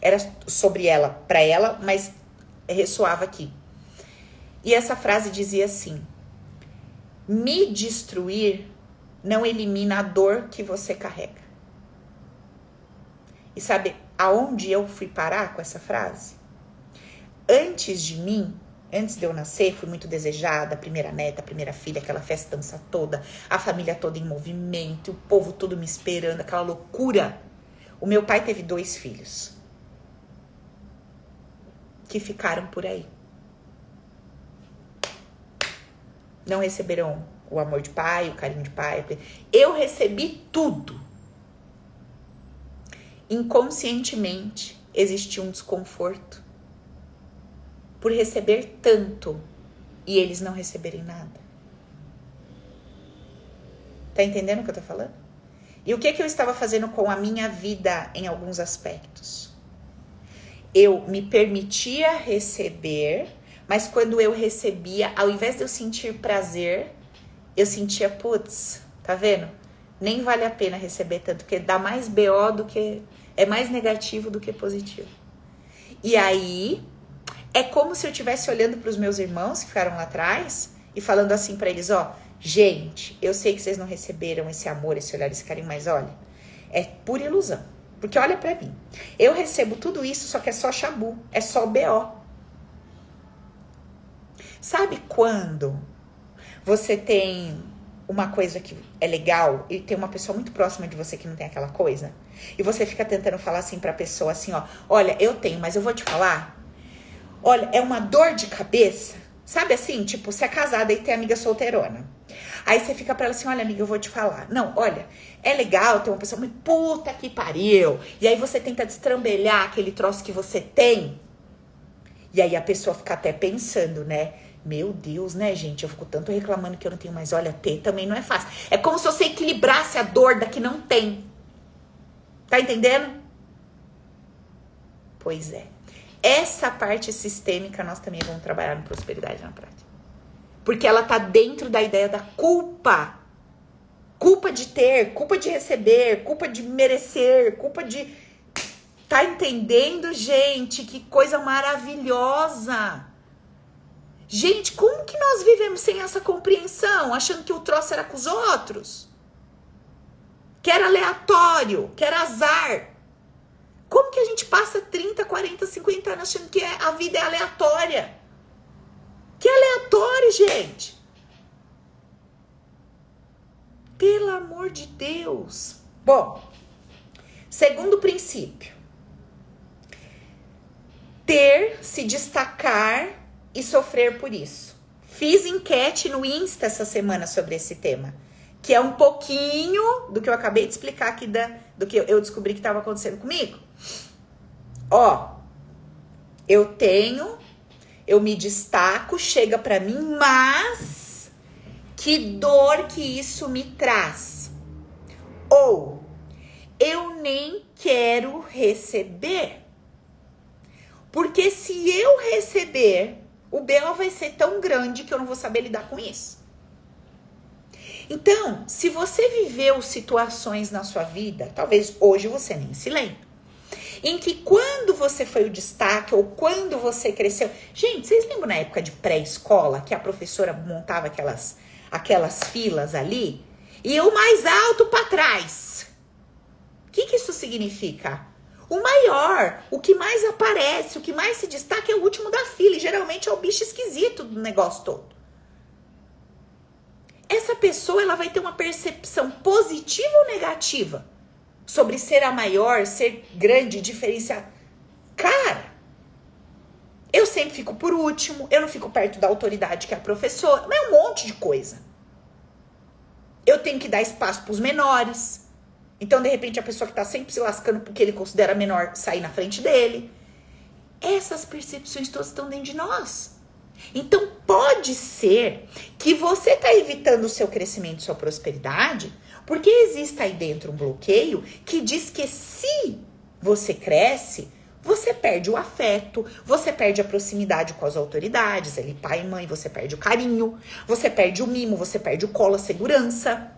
Speaker 1: Era sobre ela, para ela, mas ressoava aqui. E essa frase dizia assim: Me destruir não elimina a dor que você carrega. E sabe aonde eu fui parar com essa frase? Antes de mim, antes de eu nascer, fui muito desejada, a primeira neta, a primeira filha, aquela festança toda, a família toda em movimento, o povo todo me esperando, aquela loucura. O meu pai teve dois filhos que ficaram por aí. Não receberam o amor de pai, o carinho de pai. Eu recebi tudo inconscientemente existia um desconforto por receber tanto e eles não receberem nada. Tá entendendo o que eu tô falando? E o que que eu estava fazendo com a minha vida em alguns aspectos? Eu me permitia receber, mas quando eu recebia, ao invés de eu sentir prazer, eu sentia, putz, tá vendo? Nem vale a pena receber tanto, porque dá mais BO do que é mais negativo do que positivo. E aí, é como se eu estivesse olhando para os meus irmãos que ficaram lá atrás e falando assim para eles: ó, gente, eu sei que vocês não receberam esse amor, esse olhar, esse carinho, mas olha, é pura ilusão. Porque olha para mim, eu recebo tudo isso, só que é só chabu, é só BO. Sabe quando você tem uma coisa que é legal e tem uma pessoa muito próxima de você que não tem aquela coisa, e você fica tentando falar assim pra pessoa assim, ó, olha, eu tenho, mas eu vou te falar. Olha, é uma dor de cabeça. Sabe assim, tipo, você é casada e tem amiga solteirona. Aí você fica pra ela assim, olha, amiga, eu vou te falar. Não, olha, é legal ter uma pessoa, mas puta que pariu. E aí você tenta destrambelhar aquele troço que você tem. E aí a pessoa fica até pensando, né? Meu Deus, né, gente? Eu fico tanto reclamando que eu não tenho mais. Olha, ter também não é fácil. É como se você equilibrasse a dor da que não tem. Tá entendendo? Pois é. Essa parte sistêmica nós também vamos trabalhar no prosperidade na prática. Porque ela tá dentro da ideia da culpa. Culpa de ter, culpa de receber, culpa de merecer, culpa de. Tá entendendo, gente? Que coisa maravilhosa! Gente, como que nós vivemos sem essa compreensão, achando que o troço era com os outros? Que era aleatório, que era azar. Como que a gente passa 30, 40, 50 anos achando que é, a vida é aleatória? Que é aleatório, gente. Pelo amor de Deus. Bom, segundo princípio. Ter, se destacar e sofrer por isso. Fiz enquete no Insta essa semana sobre esse tema, que é um pouquinho do que eu acabei de explicar aqui da, do que eu descobri que estava acontecendo comigo. Ó, eu tenho, eu me destaco, chega para mim, mas que dor que isso me traz. Ou eu nem quero receber. Porque se eu receber, o BO vai ser tão grande que eu não vou saber lidar com isso. Então, se você viveu situações na sua vida, talvez hoje você nem se lembre, em que quando você foi o destaque ou quando você cresceu. Gente, vocês lembram na época de pré-escola que a professora montava aquelas, aquelas filas ali? E o mais alto para trás. O que, que isso significa? o maior, o que mais aparece, o que mais se destaca é o último da fila. E geralmente é o bicho esquisito do negócio todo. Essa pessoa ela vai ter uma percepção positiva ou negativa sobre ser a maior, ser grande, diferenciar. Cara, eu sempre fico por último, eu não fico perto da autoridade que é a professora, mas é um monte de coisa. Eu tenho que dar espaço para os menores. Então, de repente, a pessoa que está sempre se lascando porque ele considera menor sair na frente dele. Essas percepções todas estão dentro de nós. Então, pode ser que você está evitando o seu crescimento, sua prosperidade, porque existe aí dentro um bloqueio que diz que se você cresce, você perde o afeto, você perde a proximidade com as autoridades, ali pai e mãe, você perde o carinho, você perde o mimo, você perde o colo, a segurança.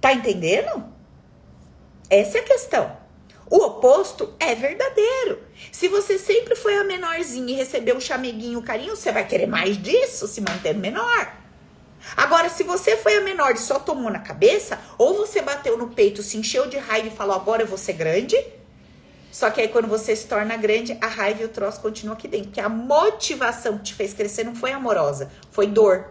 Speaker 1: Tá entendendo? Essa é a questão. O oposto é verdadeiro. Se você sempre foi a menorzinha e recebeu o chameguinho, o carinho, você vai querer mais disso, se manter menor. Agora, se você foi a menor e só tomou na cabeça, ou você bateu no peito, se encheu de raiva e falou, agora eu vou ser grande. Só que aí quando você se torna grande, a raiva e o troço continuam aqui dentro. Porque a motivação que te fez crescer não foi amorosa, foi dor.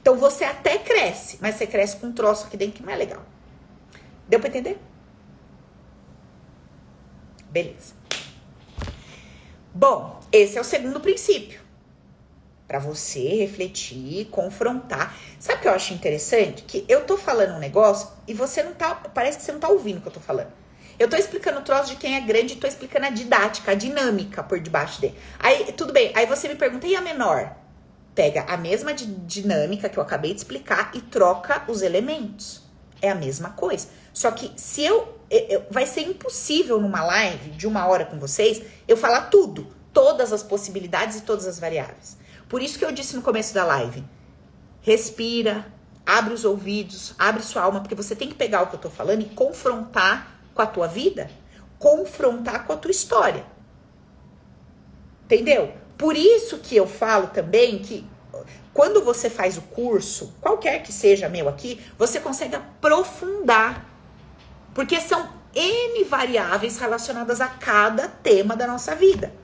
Speaker 1: Então você até cresce, mas você cresce com um troço aqui dentro que não é legal. Deu pra entender? Beleza. Bom, esse é o segundo princípio. Para você refletir, confrontar. Sabe o que eu acho interessante? Que eu tô falando um negócio e você não tá. Parece que você não tá ouvindo o que eu tô falando. Eu tô explicando o troço de quem é grande e tô explicando a didática, a dinâmica por debaixo dele. Aí, tudo bem. Aí você me pergunta, e a menor? Pega a mesma dinâmica que eu acabei de explicar e troca os elementos. É a mesma coisa. Só que se eu, eu. Vai ser impossível numa live de uma hora com vocês eu falar tudo. Todas as possibilidades e todas as variáveis. Por isso que eu disse no começo da live: respira, abre os ouvidos, abre sua alma, porque você tem que pegar o que eu tô falando e confrontar com a tua vida, confrontar com a tua história. Entendeu? Por isso que eu falo também que quando você faz o curso, qualquer que seja meu aqui, você consegue aprofundar. Porque são N variáveis relacionadas a cada tema da nossa vida.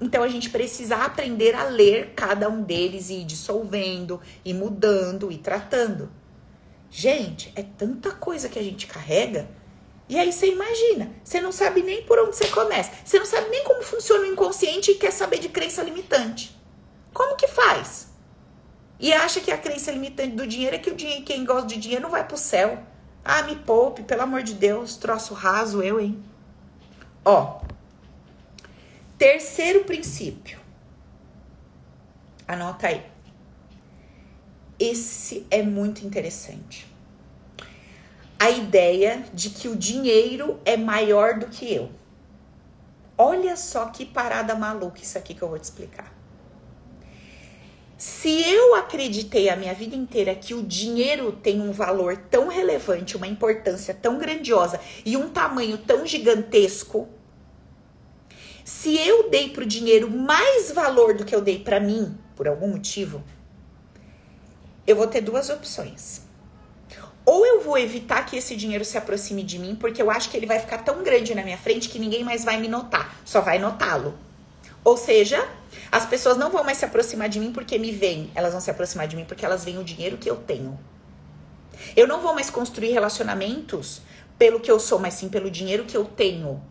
Speaker 1: Então a gente precisa aprender a ler cada um deles e ir dissolvendo, e mudando, e tratando. Gente, é tanta coisa que a gente carrega e aí você imagina, você não sabe nem por onde você começa. Você não sabe nem como funciona o inconsciente e quer saber de crença limitante. Como que faz? E acha que a crença limitante do dinheiro é que o dinheiro, quem gosta de dinheiro não vai pro céu. Ah, me poupe, pelo amor de Deus, troço raso eu, hein? Ó. Terceiro princípio. Anota aí. Esse é muito interessante a ideia de que o dinheiro é maior do que eu. Olha só que parada maluca isso aqui que eu vou te explicar. Se eu acreditei a minha vida inteira que o dinheiro tem um valor tão relevante, uma importância tão grandiosa e um tamanho tão gigantesco, se eu dei para o dinheiro mais valor do que eu dei para mim, por algum motivo, eu vou ter duas opções ou eu vou evitar que esse dinheiro se aproxime de mim, porque eu acho que ele vai ficar tão grande na minha frente que ninguém mais vai me notar, só vai notá-lo. Ou seja, as pessoas não vão mais se aproximar de mim porque me veem, elas vão se aproximar de mim porque elas veem o dinheiro que eu tenho. Eu não vou mais construir relacionamentos pelo que eu sou, mas sim pelo dinheiro que eu tenho.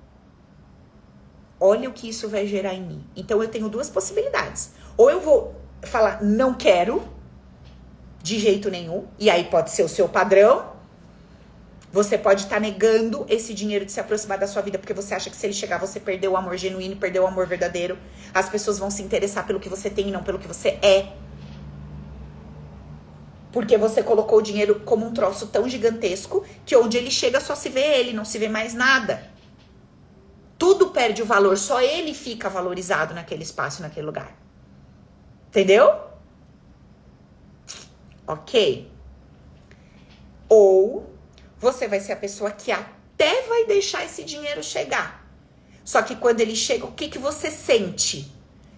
Speaker 1: Olha o que isso vai gerar em mim. Então eu tenho duas possibilidades. Ou eu vou falar, não quero, de jeito nenhum. E aí pode ser o seu padrão. Você pode estar tá negando esse dinheiro de se aproximar da sua vida porque você acha que se ele chegar você perdeu o amor genuíno, perdeu o amor verdadeiro. As pessoas vão se interessar pelo que você tem e não pelo que você é. Porque você colocou o dinheiro como um troço tão gigantesco que onde ele chega só se vê ele, não se vê mais nada. Tudo perde o valor, só ele fica valorizado naquele espaço, naquele lugar. Entendeu? ok? Ou você vai ser a pessoa que até vai deixar esse dinheiro chegar. Só que quando ele chega, o que, que você sente?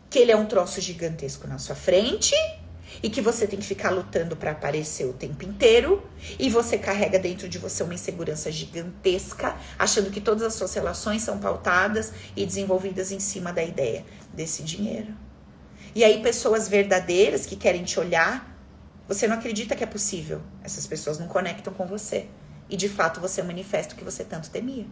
Speaker 1: Que ele é um troço gigantesco na sua frente e que você tem que ficar lutando para aparecer o tempo inteiro e você carrega dentro de você uma insegurança gigantesca, achando que todas as suas relações são pautadas e desenvolvidas em cima da ideia desse dinheiro. E aí pessoas verdadeiras que querem te olhar você não acredita que é possível. Essas pessoas não conectam com você. E de fato você manifesta o que você tanto temia.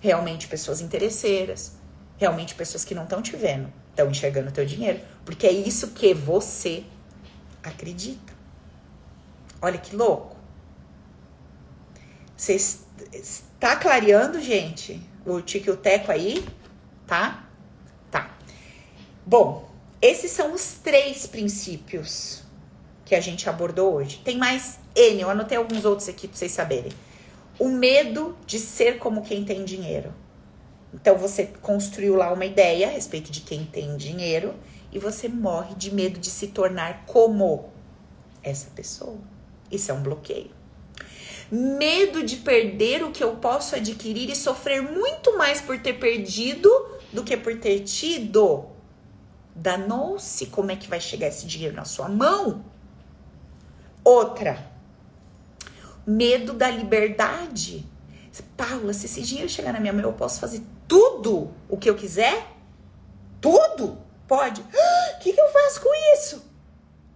Speaker 1: Realmente pessoas interesseiras, realmente pessoas que não estão te vendo, estão enxergando o teu dinheiro, porque é isso que você acredita. Olha que louco. Você está clareando, gente? O tique o teco aí, tá? Tá. Bom, esses são os três princípios que a gente abordou hoje. Tem mais N, eu anotei alguns outros aqui para vocês saberem. O medo de ser como quem tem dinheiro. Então você construiu lá uma ideia a respeito de quem tem dinheiro e você morre de medo de se tornar como essa pessoa. Isso é um bloqueio. Medo de perder o que eu posso adquirir e sofrer muito mais por ter perdido do que por ter tido. Danou-se como é que vai chegar esse dinheiro na sua mão. Outra, medo da liberdade. Paula, se esse dinheiro chegar na minha mão, eu posso fazer tudo o que eu quiser? Tudo? Pode. O ah, que, que eu faço com isso?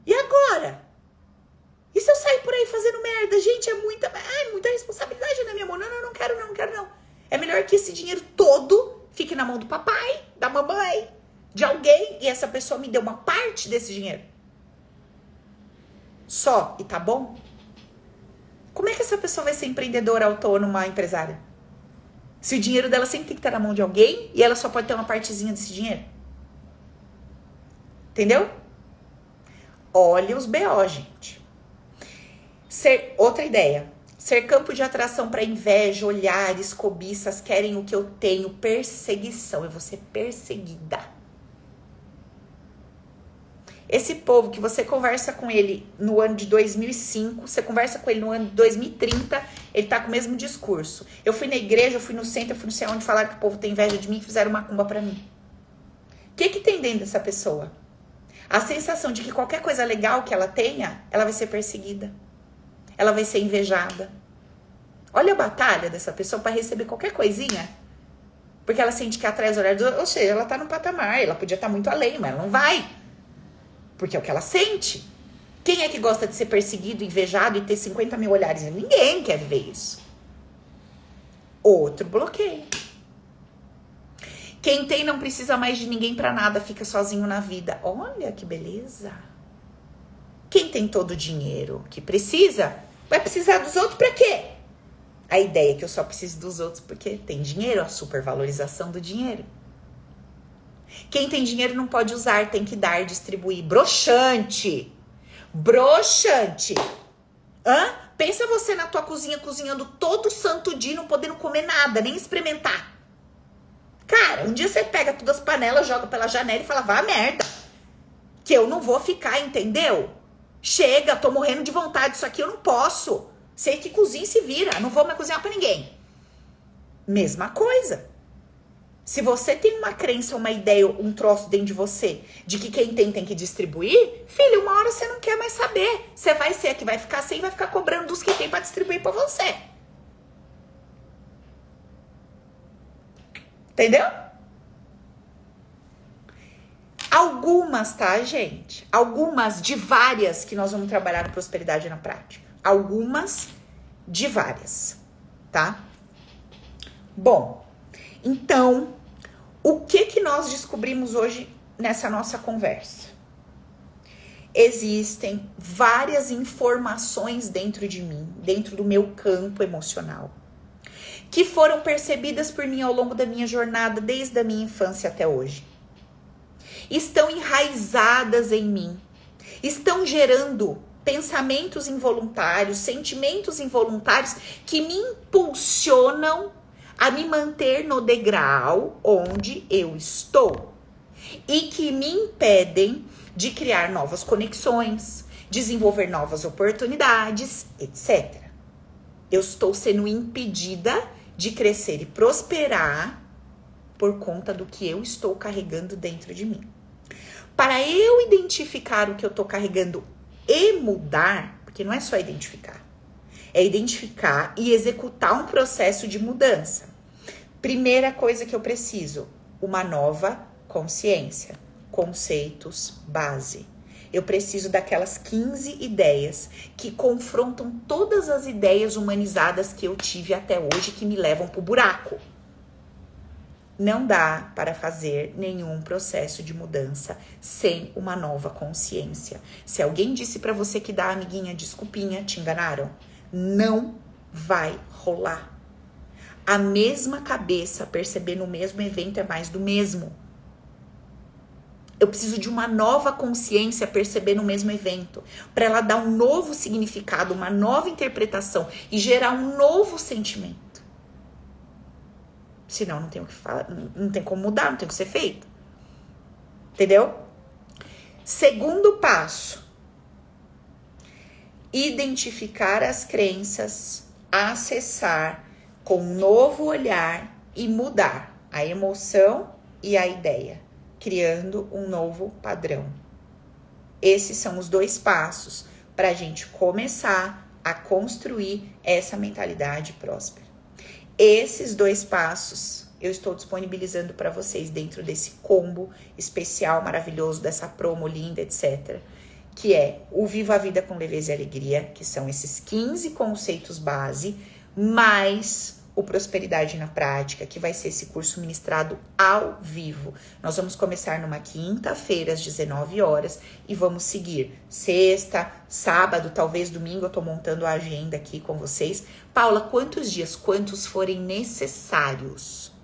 Speaker 1: E agora? E se eu sair por aí fazendo merda? Gente, é muita, ai, muita responsabilidade na minha mão. Não, não, não quero, não, não quero, não. É melhor que esse dinheiro todo fique na mão do papai, da mamãe, de alguém e essa pessoa me dê uma parte desse dinheiro. Só e tá bom? Como é que essa pessoa vai ser empreendedora, autônoma, empresária? Se o dinheiro dela sempre tem que estar na mão de alguém e ela só pode ter uma partezinha desse dinheiro. Entendeu? Olha os BO, gente. Ser outra ideia. Ser campo de atração para inveja, olhares, cobiças, querem o que eu tenho, perseguição. Eu vou ser perseguida. Esse povo que você conversa com ele no ano de 2005, você conversa com ele no ano de 2030, ele tá com o mesmo discurso. Eu fui na igreja, eu fui no centro, eu fui não sei onde falar que o povo tem inveja de mim e fizeram uma cumba para mim. O que que tem dentro dessa pessoa? A sensação de que qualquer coisa legal que ela tenha, ela vai ser perseguida. Ela vai ser invejada. Olha a batalha dessa pessoa para receber qualquer coisinha. Porque ela sente que atrai os olhares, ou seja, ela tá no patamar, ela podia estar tá muito além, mas ela não vai. Porque é o que ela sente. Quem é que gosta de ser perseguido, invejado e ter 50 mil olhares? Ninguém quer viver isso. Outro bloqueio. Quem tem não precisa mais de ninguém para nada, fica sozinho na vida. Olha que beleza. Quem tem todo o dinheiro que precisa, vai precisar dos outros para quê? A ideia é que eu só preciso dos outros porque tem dinheiro, a supervalorização do dinheiro. Quem tem dinheiro não pode usar, tem que dar, distribuir. Broxante. Broxante. Hã? Pensa você na tua cozinha cozinhando todo santo dia, não podendo comer nada, nem experimentar. Cara, um dia você pega todas as panelas, joga pela janela e fala, vá merda. Que eu não vou ficar, entendeu? Chega, tô morrendo de vontade, isso aqui eu não posso. Sei que cozinha e se vira, não vou mais cozinhar pra ninguém. Mesma coisa. Se você tem uma crença, uma ideia, um troço dentro de você de que quem tem tem que distribuir, filho, uma hora você não quer mais saber. Você vai ser a que vai ficar sem, vai ficar cobrando dos que tem para distribuir para você. Entendeu? Algumas, tá, gente? Algumas de várias que nós vamos trabalhar no prosperidade na prática. Algumas de várias, tá? Bom, então, o que que nós descobrimos hoje nessa nossa conversa? Existem várias informações dentro de mim, dentro do meu campo emocional, que foram percebidas por mim ao longo da minha jornada, desde a minha infância até hoje. Estão enraizadas em mim, estão gerando pensamentos involuntários, sentimentos involuntários que me impulsionam a me manter no degrau onde eu estou e que me impedem de criar novas conexões, desenvolver novas oportunidades, etc. Eu estou sendo impedida de crescer e prosperar por conta do que eu estou carregando dentro de mim. Para eu identificar o que eu estou carregando e mudar, porque não é só identificar, é identificar e executar um processo de mudança. Primeira coisa que eu preciso, uma nova consciência, conceitos base. Eu preciso daquelas 15 ideias que confrontam todas as ideias humanizadas que eu tive até hoje que me levam pro buraco. Não dá para fazer nenhum processo de mudança sem uma nova consciência. Se alguém disse para você que dá amiguinha desculpinha, te enganaram. Não vai rolar. A mesma cabeça perceber no mesmo evento é mais do mesmo. Eu preciso de uma nova consciência perceber no mesmo evento, para ela dar um novo significado, uma nova interpretação e gerar um novo sentimento. Senão não tem o que falar, não tem como mudar, não tem o que ser feito. Entendeu? Segundo passo: identificar as crenças, acessar com um novo olhar e mudar a emoção e a ideia, criando um novo padrão. Esses são os dois passos para a gente começar a construir essa mentalidade próspera. Esses dois passos eu estou disponibilizando para vocês dentro desse combo especial maravilhoso dessa promo linda, etc. Que é o Viva a Vida com Leveza e Alegria, que são esses 15 conceitos base, mais o Prosperidade na Prática, que vai ser esse curso ministrado ao vivo. Nós vamos começar numa quinta-feira, às 19 horas, e vamos seguir sexta, sábado, talvez domingo. Eu tô montando a agenda aqui com vocês. Paula, quantos dias? Quantos forem necessários?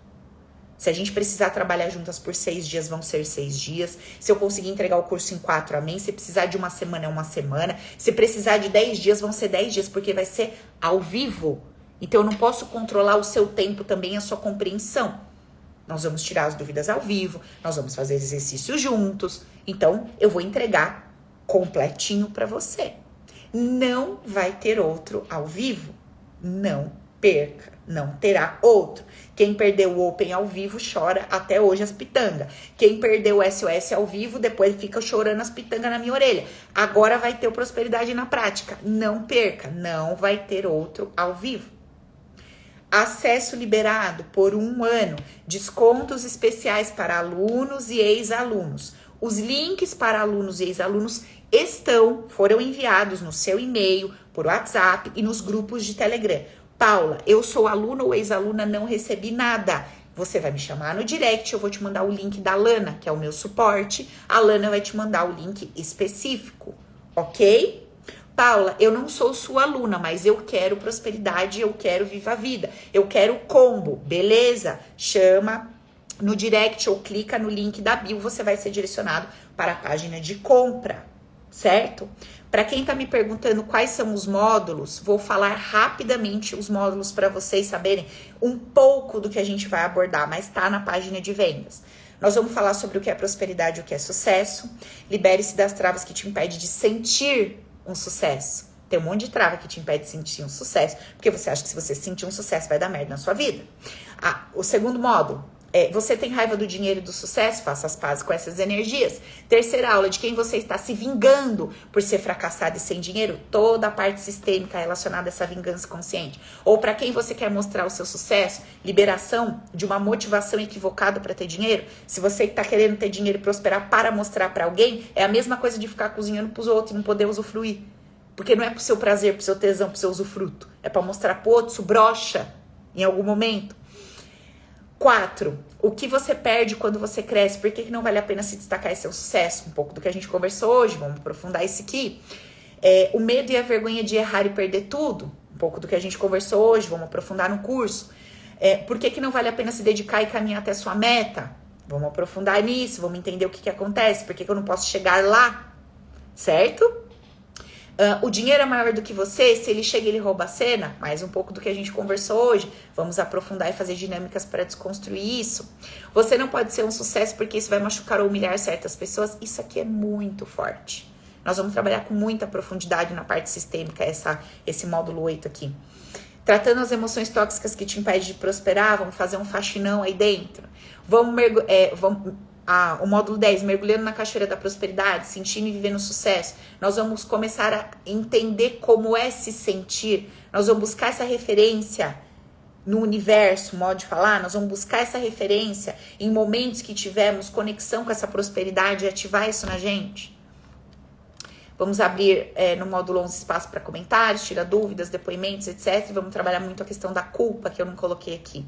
Speaker 1: Se a gente precisar trabalhar juntas por seis dias, vão ser seis dias. Se eu conseguir entregar o curso em quatro, amém. Se precisar de uma semana, é uma semana. Se precisar de dez dias, vão ser dez dias, porque vai ser ao vivo. Então eu não posso controlar o seu tempo também, a sua compreensão. Nós vamos tirar as dúvidas ao vivo, nós vamos fazer exercícios juntos. Então eu vou entregar completinho para você. Não vai ter outro ao vivo. Não perca, não terá outro. Quem perdeu o Open ao vivo chora até hoje as pitangas. Quem perdeu o SOS ao vivo depois fica chorando as pitangas na minha orelha. Agora vai ter o Prosperidade na prática. Não perca, não vai ter outro ao vivo acesso liberado por um ano, descontos especiais para alunos e ex-alunos. Os links para alunos e ex-alunos estão, foram enviados no seu e-mail, por WhatsApp e nos grupos de Telegram. Paula, eu sou aluna ou ex-aluna, não recebi nada. Você vai me chamar no direct, eu vou te mandar o link da Lana, que é o meu suporte. A Lana vai te mandar o link específico, ok? Paula, eu não sou sua aluna, mas eu quero prosperidade, eu quero viva a vida, eu quero combo, beleza? Chama no direct ou clica no link da bio, você vai ser direcionado para a página de compra, certo? Para quem tá me perguntando quais são os módulos, vou falar rapidamente os módulos para vocês saberem um pouco do que a gente vai abordar, mas tá na página de vendas. Nós vamos falar sobre o que é prosperidade, o que é sucesso. Libere-se das travas que te impede de sentir um sucesso. Tem um monte de trava que te impede de sentir um sucesso, porque você acha que se você sentir um sucesso vai dar merda na sua vida. Ah, o segundo módulo, é, você tem raiva do dinheiro e do sucesso? Faça as pazes com essas energias. Terceira aula, de quem você está se vingando por ser fracassado e sem dinheiro? Toda a parte sistêmica relacionada a essa vingança consciente. Ou para quem você quer mostrar o seu sucesso? Liberação de uma motivação equivocada para ter dinheiro? Se você está querendo ter dinheiro e prosperar para mostrar para alguém, é a mesma coisa de ficar cozinhando para os outros e não poder usufruir. Porque não é pro seu prazer, pro seu tesão, pro seu usufruto. É para mostrar pro outro, isso brocha em algum momento. Quatro, o que você perde quando você cresce? Por que, que não vale a pena se destacar esse seu sucesso? Um pouco do que a gente conversou hoje, vamos aprofundar isso aqui. É, o medo e a vergonha de errar e perder tudo, um pouco do que a gente conversou hoje, vamos aprofundar no curso. É, por que, que não vale a pena se dedicar e caminhar até sua meta? Vamos aprofundar nisso, vamos entender o que, que acontece, por que, que eu não posso chegar lá, certo? Uh, o dinheiro é maior do que você, se ele chega ele rouba a cena, mais um pouco do que a gente conversou hoje. Vamos aprofundar e fazer dinâmicas para desconstruir isso. Você não pode ser um sucesso porque isso vai machucar ou humilhar certas pessoas. Isso aqui é muito forte. Nós vamos trabalhar com muita profundidade na parte sistêmica, essa, esse módulo 8 aqui. Tratando as emoções tóxicas que te impedem de prosperar, vamos fazer um faxinão aí dentro. Vamos, é, vamos a, o módulo 10, mergulhando na cachoeira da prosperidade, sentindo e vivendo sucesso, nós vamos começar a entender como é se sentir, nós vamos buscar essa referência no universo, modo de falar, nós vamos buscar essa referência em momentos que tivemos conexão com essa prosperidade e ativar isso na gente. Vamos abrir é, no módulo 11 espaço para comentários, tirar dúvidas, depoimentos, etc. E vamos trabalhar muito a questão da culpa, que eu não coloquei aqui.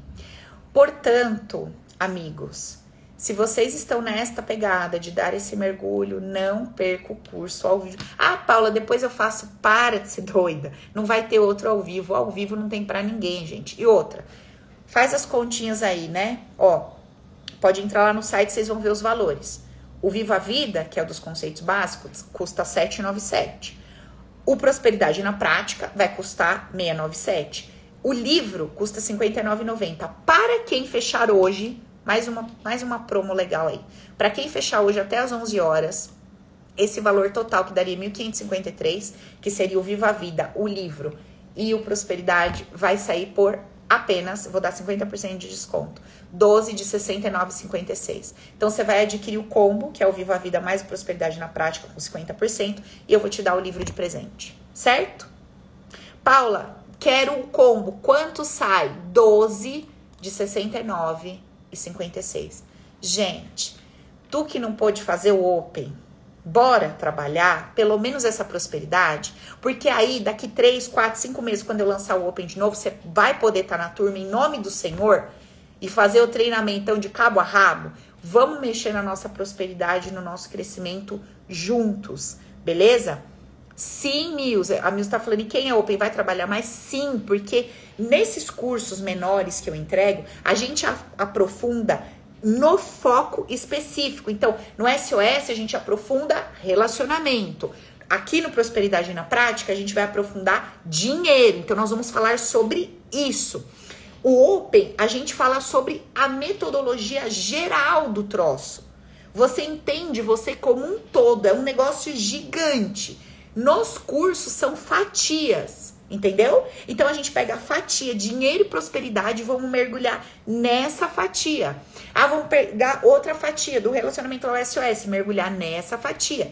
Speaker 1: Portanto, amigos, se vocês estão nesta pegada de dar esse mergulho, não perca o curso ao vivo. Ah, Paula, depois eu faço. Para de ser doida. Não vai ter outro ao vivo. Ao vivo não tem para ninguém, gente. E outra, faz as continhas aí, né? Ó, pode entrar lá no site, vocês vão ver os valores. O Viva a Vida, que é o dos conceitos básicos, custa 797. O Prosperidade na Prática vai custar 697. O livro custa R$ 59,90. Para quem fechar hoje, mais uma, mais uma promo legal aí. Para quem fechar hoje até as 11 horas, esse valor total que daria 1.553, que seria o Viva a Vida, o livro e o Prosperidade, vai sair por apenas, vou dar 50% de desconto, 12 de 69,56. Então você vai adquirir o combo, que é o Viva a Vida mais Prosperidade na Prática com 50%, e eu vou te dar o livro de presente, certo? Paula, quero o combo. Quanto sai? 12 de 69 e 56. Gente, tu que não pôde fazer o Open, bora trabalhar pelo menos essa prosperidade, porque aí daqui 3, 4, 5 meses, quando eu lançar o Open de novo, você vai poder estar tá na turma em nome do Senhor e fazer o treinamento de cabo a rabo. Vamos mexer na nossa prosperidade, no nosso crescimento juntos, beleza? Sim, Mills. A Mills tá falando, e quem é Open vai trabalhar mais? Sim, porque nesses cursos menores que eu entrego, a gente aprofunda no foco específico. Então, no SOS a gente aprofunda relacionamento. Aqui no Prosperidade na Prática, a gente vai aprofundar dinheiro. Então, nós vamos falar sobre isso. O Open, a gente fala sobre a metodologia geral do troço. Você entende você como um todo, é um negócio gigante. Nos cursos são fatias, entendeu? Então a gente pega a fatia dinheiro e prosperidade e vamos mergulhar nessa fatia. Ah, vamos pegar outra fatia do relacionamento ao SOS, mergulhar nessa fatia.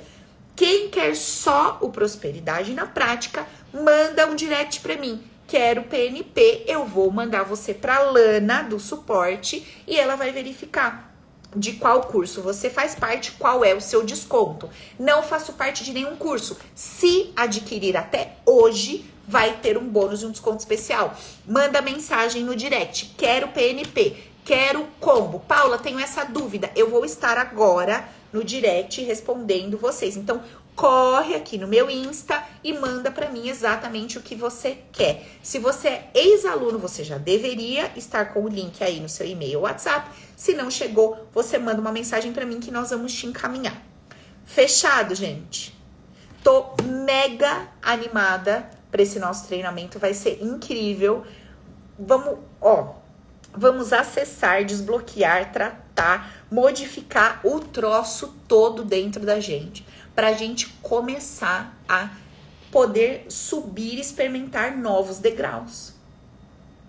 Speaker 1: Quem quer só o prosperidade na prática, manda um direct para mim. Quero PNP, eu vou mandar você para Lana do suporte e ela vai verificar de qual curso você faz parte, qual é o seu desconto. Não faço parte de nenhum curso. Se adquirir até hoje, vai ter um bônus e um desconto especial. Manda mensagem no direct. Quero PNP, quero combo. Paula, tenho essa dúvida. Eu vou estar agora no direct respondendo vocês. Então, corre aqui no meu Insta e manda para mim exatamente o que você quer. Se você é ex-aluno, você já deveria estar com o link aí no seu e-mail ou WhatsApp. Se não chegou, você manda uma mensagem para mim que nós vamos te encaminhar. Fechado, gente? Tô mega animada para esse nosso treinamento, vai ser incrível. Vamos, ó, vamos acessar, desbloquear, tratar, modificar o troço todo dentro da gente para a gente começar a poder subir experimentar novos degraus.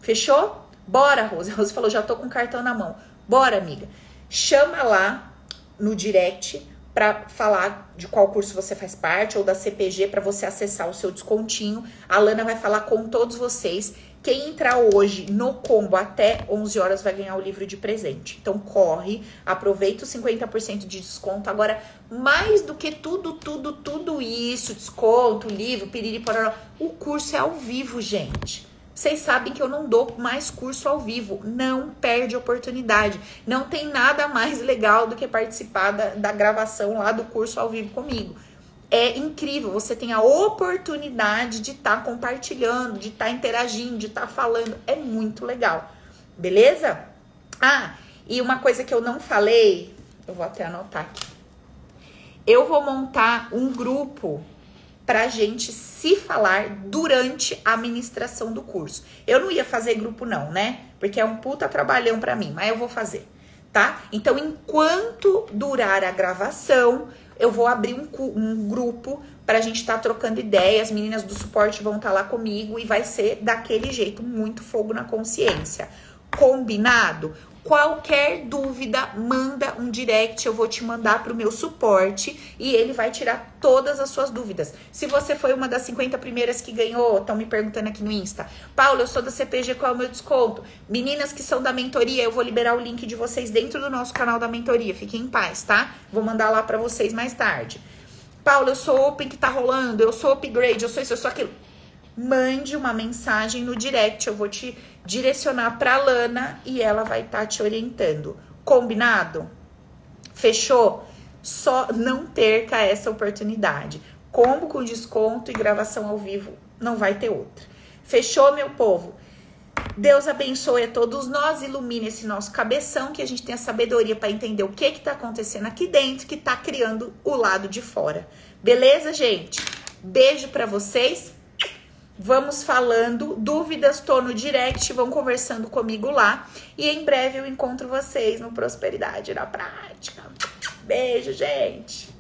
Speaker 1: Fechou? Bora, Rose. A Rose falou: já tô com o cartão na mão. Bora, amiga. Chama lá no direct para falar de qual curso você faz parte ou da CPG para você acessar o seu descontinho. A Lana vai falar com todos vocês quem entrar hoje no combo até 11 horas vai ganhar o livro de presente. Então corre, aproveita os 50% de desconto. Agora, mais do que tudo, tudo, tudo isso, desconto, livro, piriri, pororó, o curso é ao vivo, gente. Vocês sabem que eu não dou mais curso ao vivo. Não perde oportunidade. Não tem nada mais legal do que participar da, da gravação lá do curso ao vivo comigo é incrível. Você tem a oportunidade de estar tá compartilhando, de estar tá interagindo, de estar tá falando. É muito legal. Beleza? Ah, e uma coisa que eu não falei, eu vou até anotar aqui. Eu vou montar um grupo pra gente se falar durante a administração do curso. Eu não ia fazer grupo não, né? Porque é um puta trabalhão para mim, mas eu vou fazer, tá? Então, enquanto durar a gravação, eu vou abrir um, um grupo para a gente estar tá trocando ideias. As meninas do suporte vão estar tá lá comigo e vai ser daquele jeito, muito fogo na consciência. Combinado? Qualquer dúvida, manda um direct, eu vou te mandar para o meu suporte e ele vai tirar todas as suas dúvidas. Se você foi uma das 50 primeiras que ganhou, estão me perguntando aqui no Insta. Paulo, eu sou da CPG, qual é o meu desconto? Meninas que são da mentoria, eu vou liberar o link de vocês dentro do nosso canal da mentoria. Fiquem em paz, tá? Vou mandar lá para vocês mais tarde. Paulo, eu sou open que tá rolando, eu sou upgrade, eu sou isso, eu sou aquilo. Mande uma mensagem no direct, eu vou te direcionar pra Lana e ela vai estar tá te orientando. Combinado? Fechou? Só não perca essa oportunidade. Combo com desconto e gravação ao vivo, não vai ter outra. Fechou, meu povo? Deus abençoe a todos nós, ilumine esse nosso cabeção, que a gente tenha sabedoria para entender o que está acontecendo aqui dentro, que está criando o lado de fora. Beleza, gente? Beijo para vocês. Vamos falando, dúvidas, tô no direct, vão conversando comigo lá. E em breve eu encontro vocês no Prosperidade na Prática. Beijo, gente!